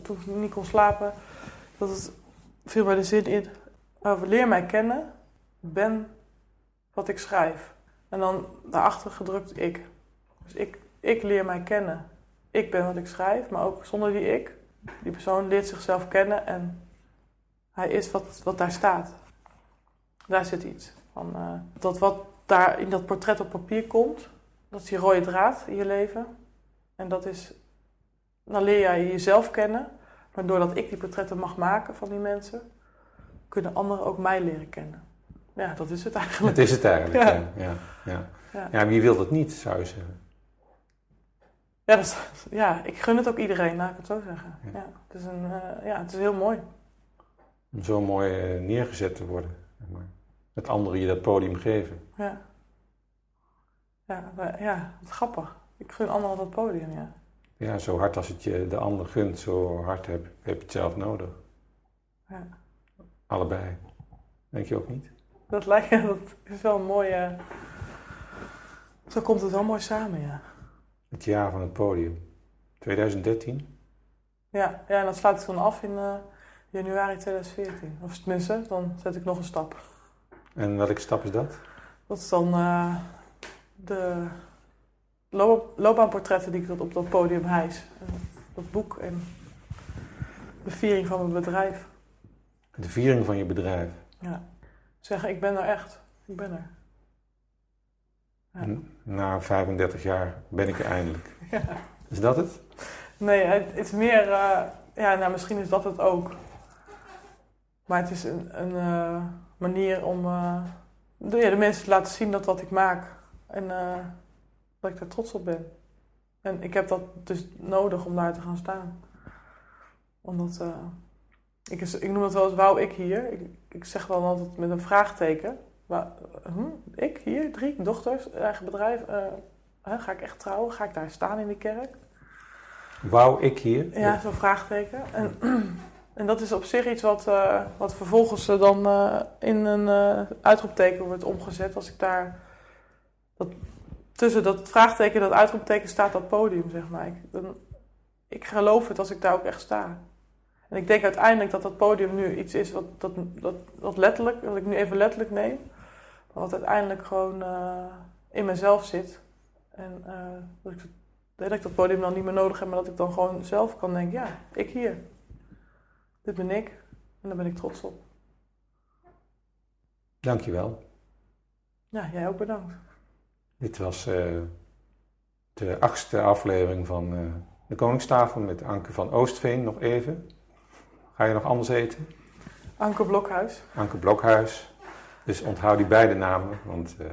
[SPEAKER 2] toen ik niet kon slapen, dat het viel mij de zin in over leer mij kennen, ben wat ik schrijf. En dan daarachter gedrukt ik. Dus ik, ik leer mij kennen. Ik ben wat ik schrijf, maar ook zonder die ik. Die persoon leert zichzelf kennen en hij is wat, wat daar staat. Daar zit iets. Van, uh, dat wat daar in dat portret op papier komt, dat is die rode draad in je leven. En dat is, dan leer jij jezelf kennen. Maar doordat ik die portretten mag maken van die mensen, kunnen anderen ook mij leren kennen. Ja, dat is het eigenlijk.
[SPEAKER 1] Dat is het eigenlijk, ja. Ja, ja. ja. ja. wie wil dat niet, zou je zeggen?
[SPEAKER 2] Ja, dat ja, ik gun het ook iedereen, laat ik het zo zeggen. Ja. het, is een, uh, ja, het is heel mooi
[SPEAKER 1] om zo mooi eh, neergezet te worden. Met anderen je dat podium geven.
[SPEAKER 2] Ja. Ja, ja, wat grappig. Ik gun anderen dat podium, ja.
[SPEAKER 1] Ja, zo hard als het je de ander gunt, zo hard heb, heb je het zelf nodig.
[SPEAKER 2] Ja.
[SPEAKER 1] Allebei. Denk je ook niet?
[SPEAKER 2] Dat lijkt dat is wel een mooie. Zo komt het wel mooi samen, ja.
[SPEAKER 1] Het jaar van het podium. 2013?
[SPEAKER 2] Ja, ja en dat sluit ik dan af in. Uh, januari 2014. Of tenminste, dan zet ik nog een stap.
[SPEAKER 1] En welke stap is dat?
[SPEAKER 2] Dat is dan uh, de loop loopbaanportretten die ik op dat podium hijs. Dat boek en de viering van mijn bedrijf.
[SPEAKER 1] De viering van je bedrijf?
[SPEAKER 2] Ja. Zeggen, ik ben er echt. Ik ben er.
[SPEAKER 1] Ja. Na 35 jaar ben ik er eindelijk.
[SPEAKER 2] Ja.
[SPEAKER 1] Is dat het?
[SPEAKER 2] Nee, het is meer... Uh, ja, nou, misschien is dat het ook. Maar het is een, een uh, manier om uh, de, ja, de, mensen te laten zien dat wat ik maak. En uh, dat ik daar trots op ben. En ik heb dat dus nodig om daar te gaan staan. Omdat, ik, is, ik noem het wel eens wou ik hier. Ik, ik zeg wel altijd met een vraagteken. Maar, hm, ik hier, drie dochters, eigen bedrijf. ga ik echt trouwen? Ga ik daar staan in die kerk?
[SPEAKER 1] Wou ik hier?
[SPEAKER 2] Ja, zo'n vraagteken. En En dat is op zich iets wat, uh, wat vervolgens dan uh, in een uh, uitroepteken wordt omgezet. Als ik daar. Dat, tussen dat vraagteken en dat uitroepteken staat dat podium, zeg maar. Ik, dan, ik geloof het als ik daar ook echt sta. En ik denk uiteindelijk dat dat podium nu iets is wat, dat, dat, dat letterlijk, dat ik nu even letterlijk neem, maar wat uiteindelijk gewoon in mezelf zit. En dat, ik, dat ik dat podium dan niet meer nodig heb, maar dat ik dan gewoon zelf kan denken: ja, ik hier. Dit ben ik en daar ben ik trots op.
[SPEAKER 1] Dankjewel.
[SPEAKER 2] Ja, jij ook bedankt.
[SPEAKER 1] Dit was uh, de achtste aflevering van uh, de Koningstafel met Anke van Oostveen. Nog even. Ga je nog anders eten?
[SPEAKER 2] Anke Blokhuis.
[SPEAKER 1] Anke Blokhuis. Dus onthoud die beide namen, want uh,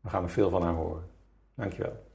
[SPEAKER 1] we gaan er veel van haar horen. Dankjewel.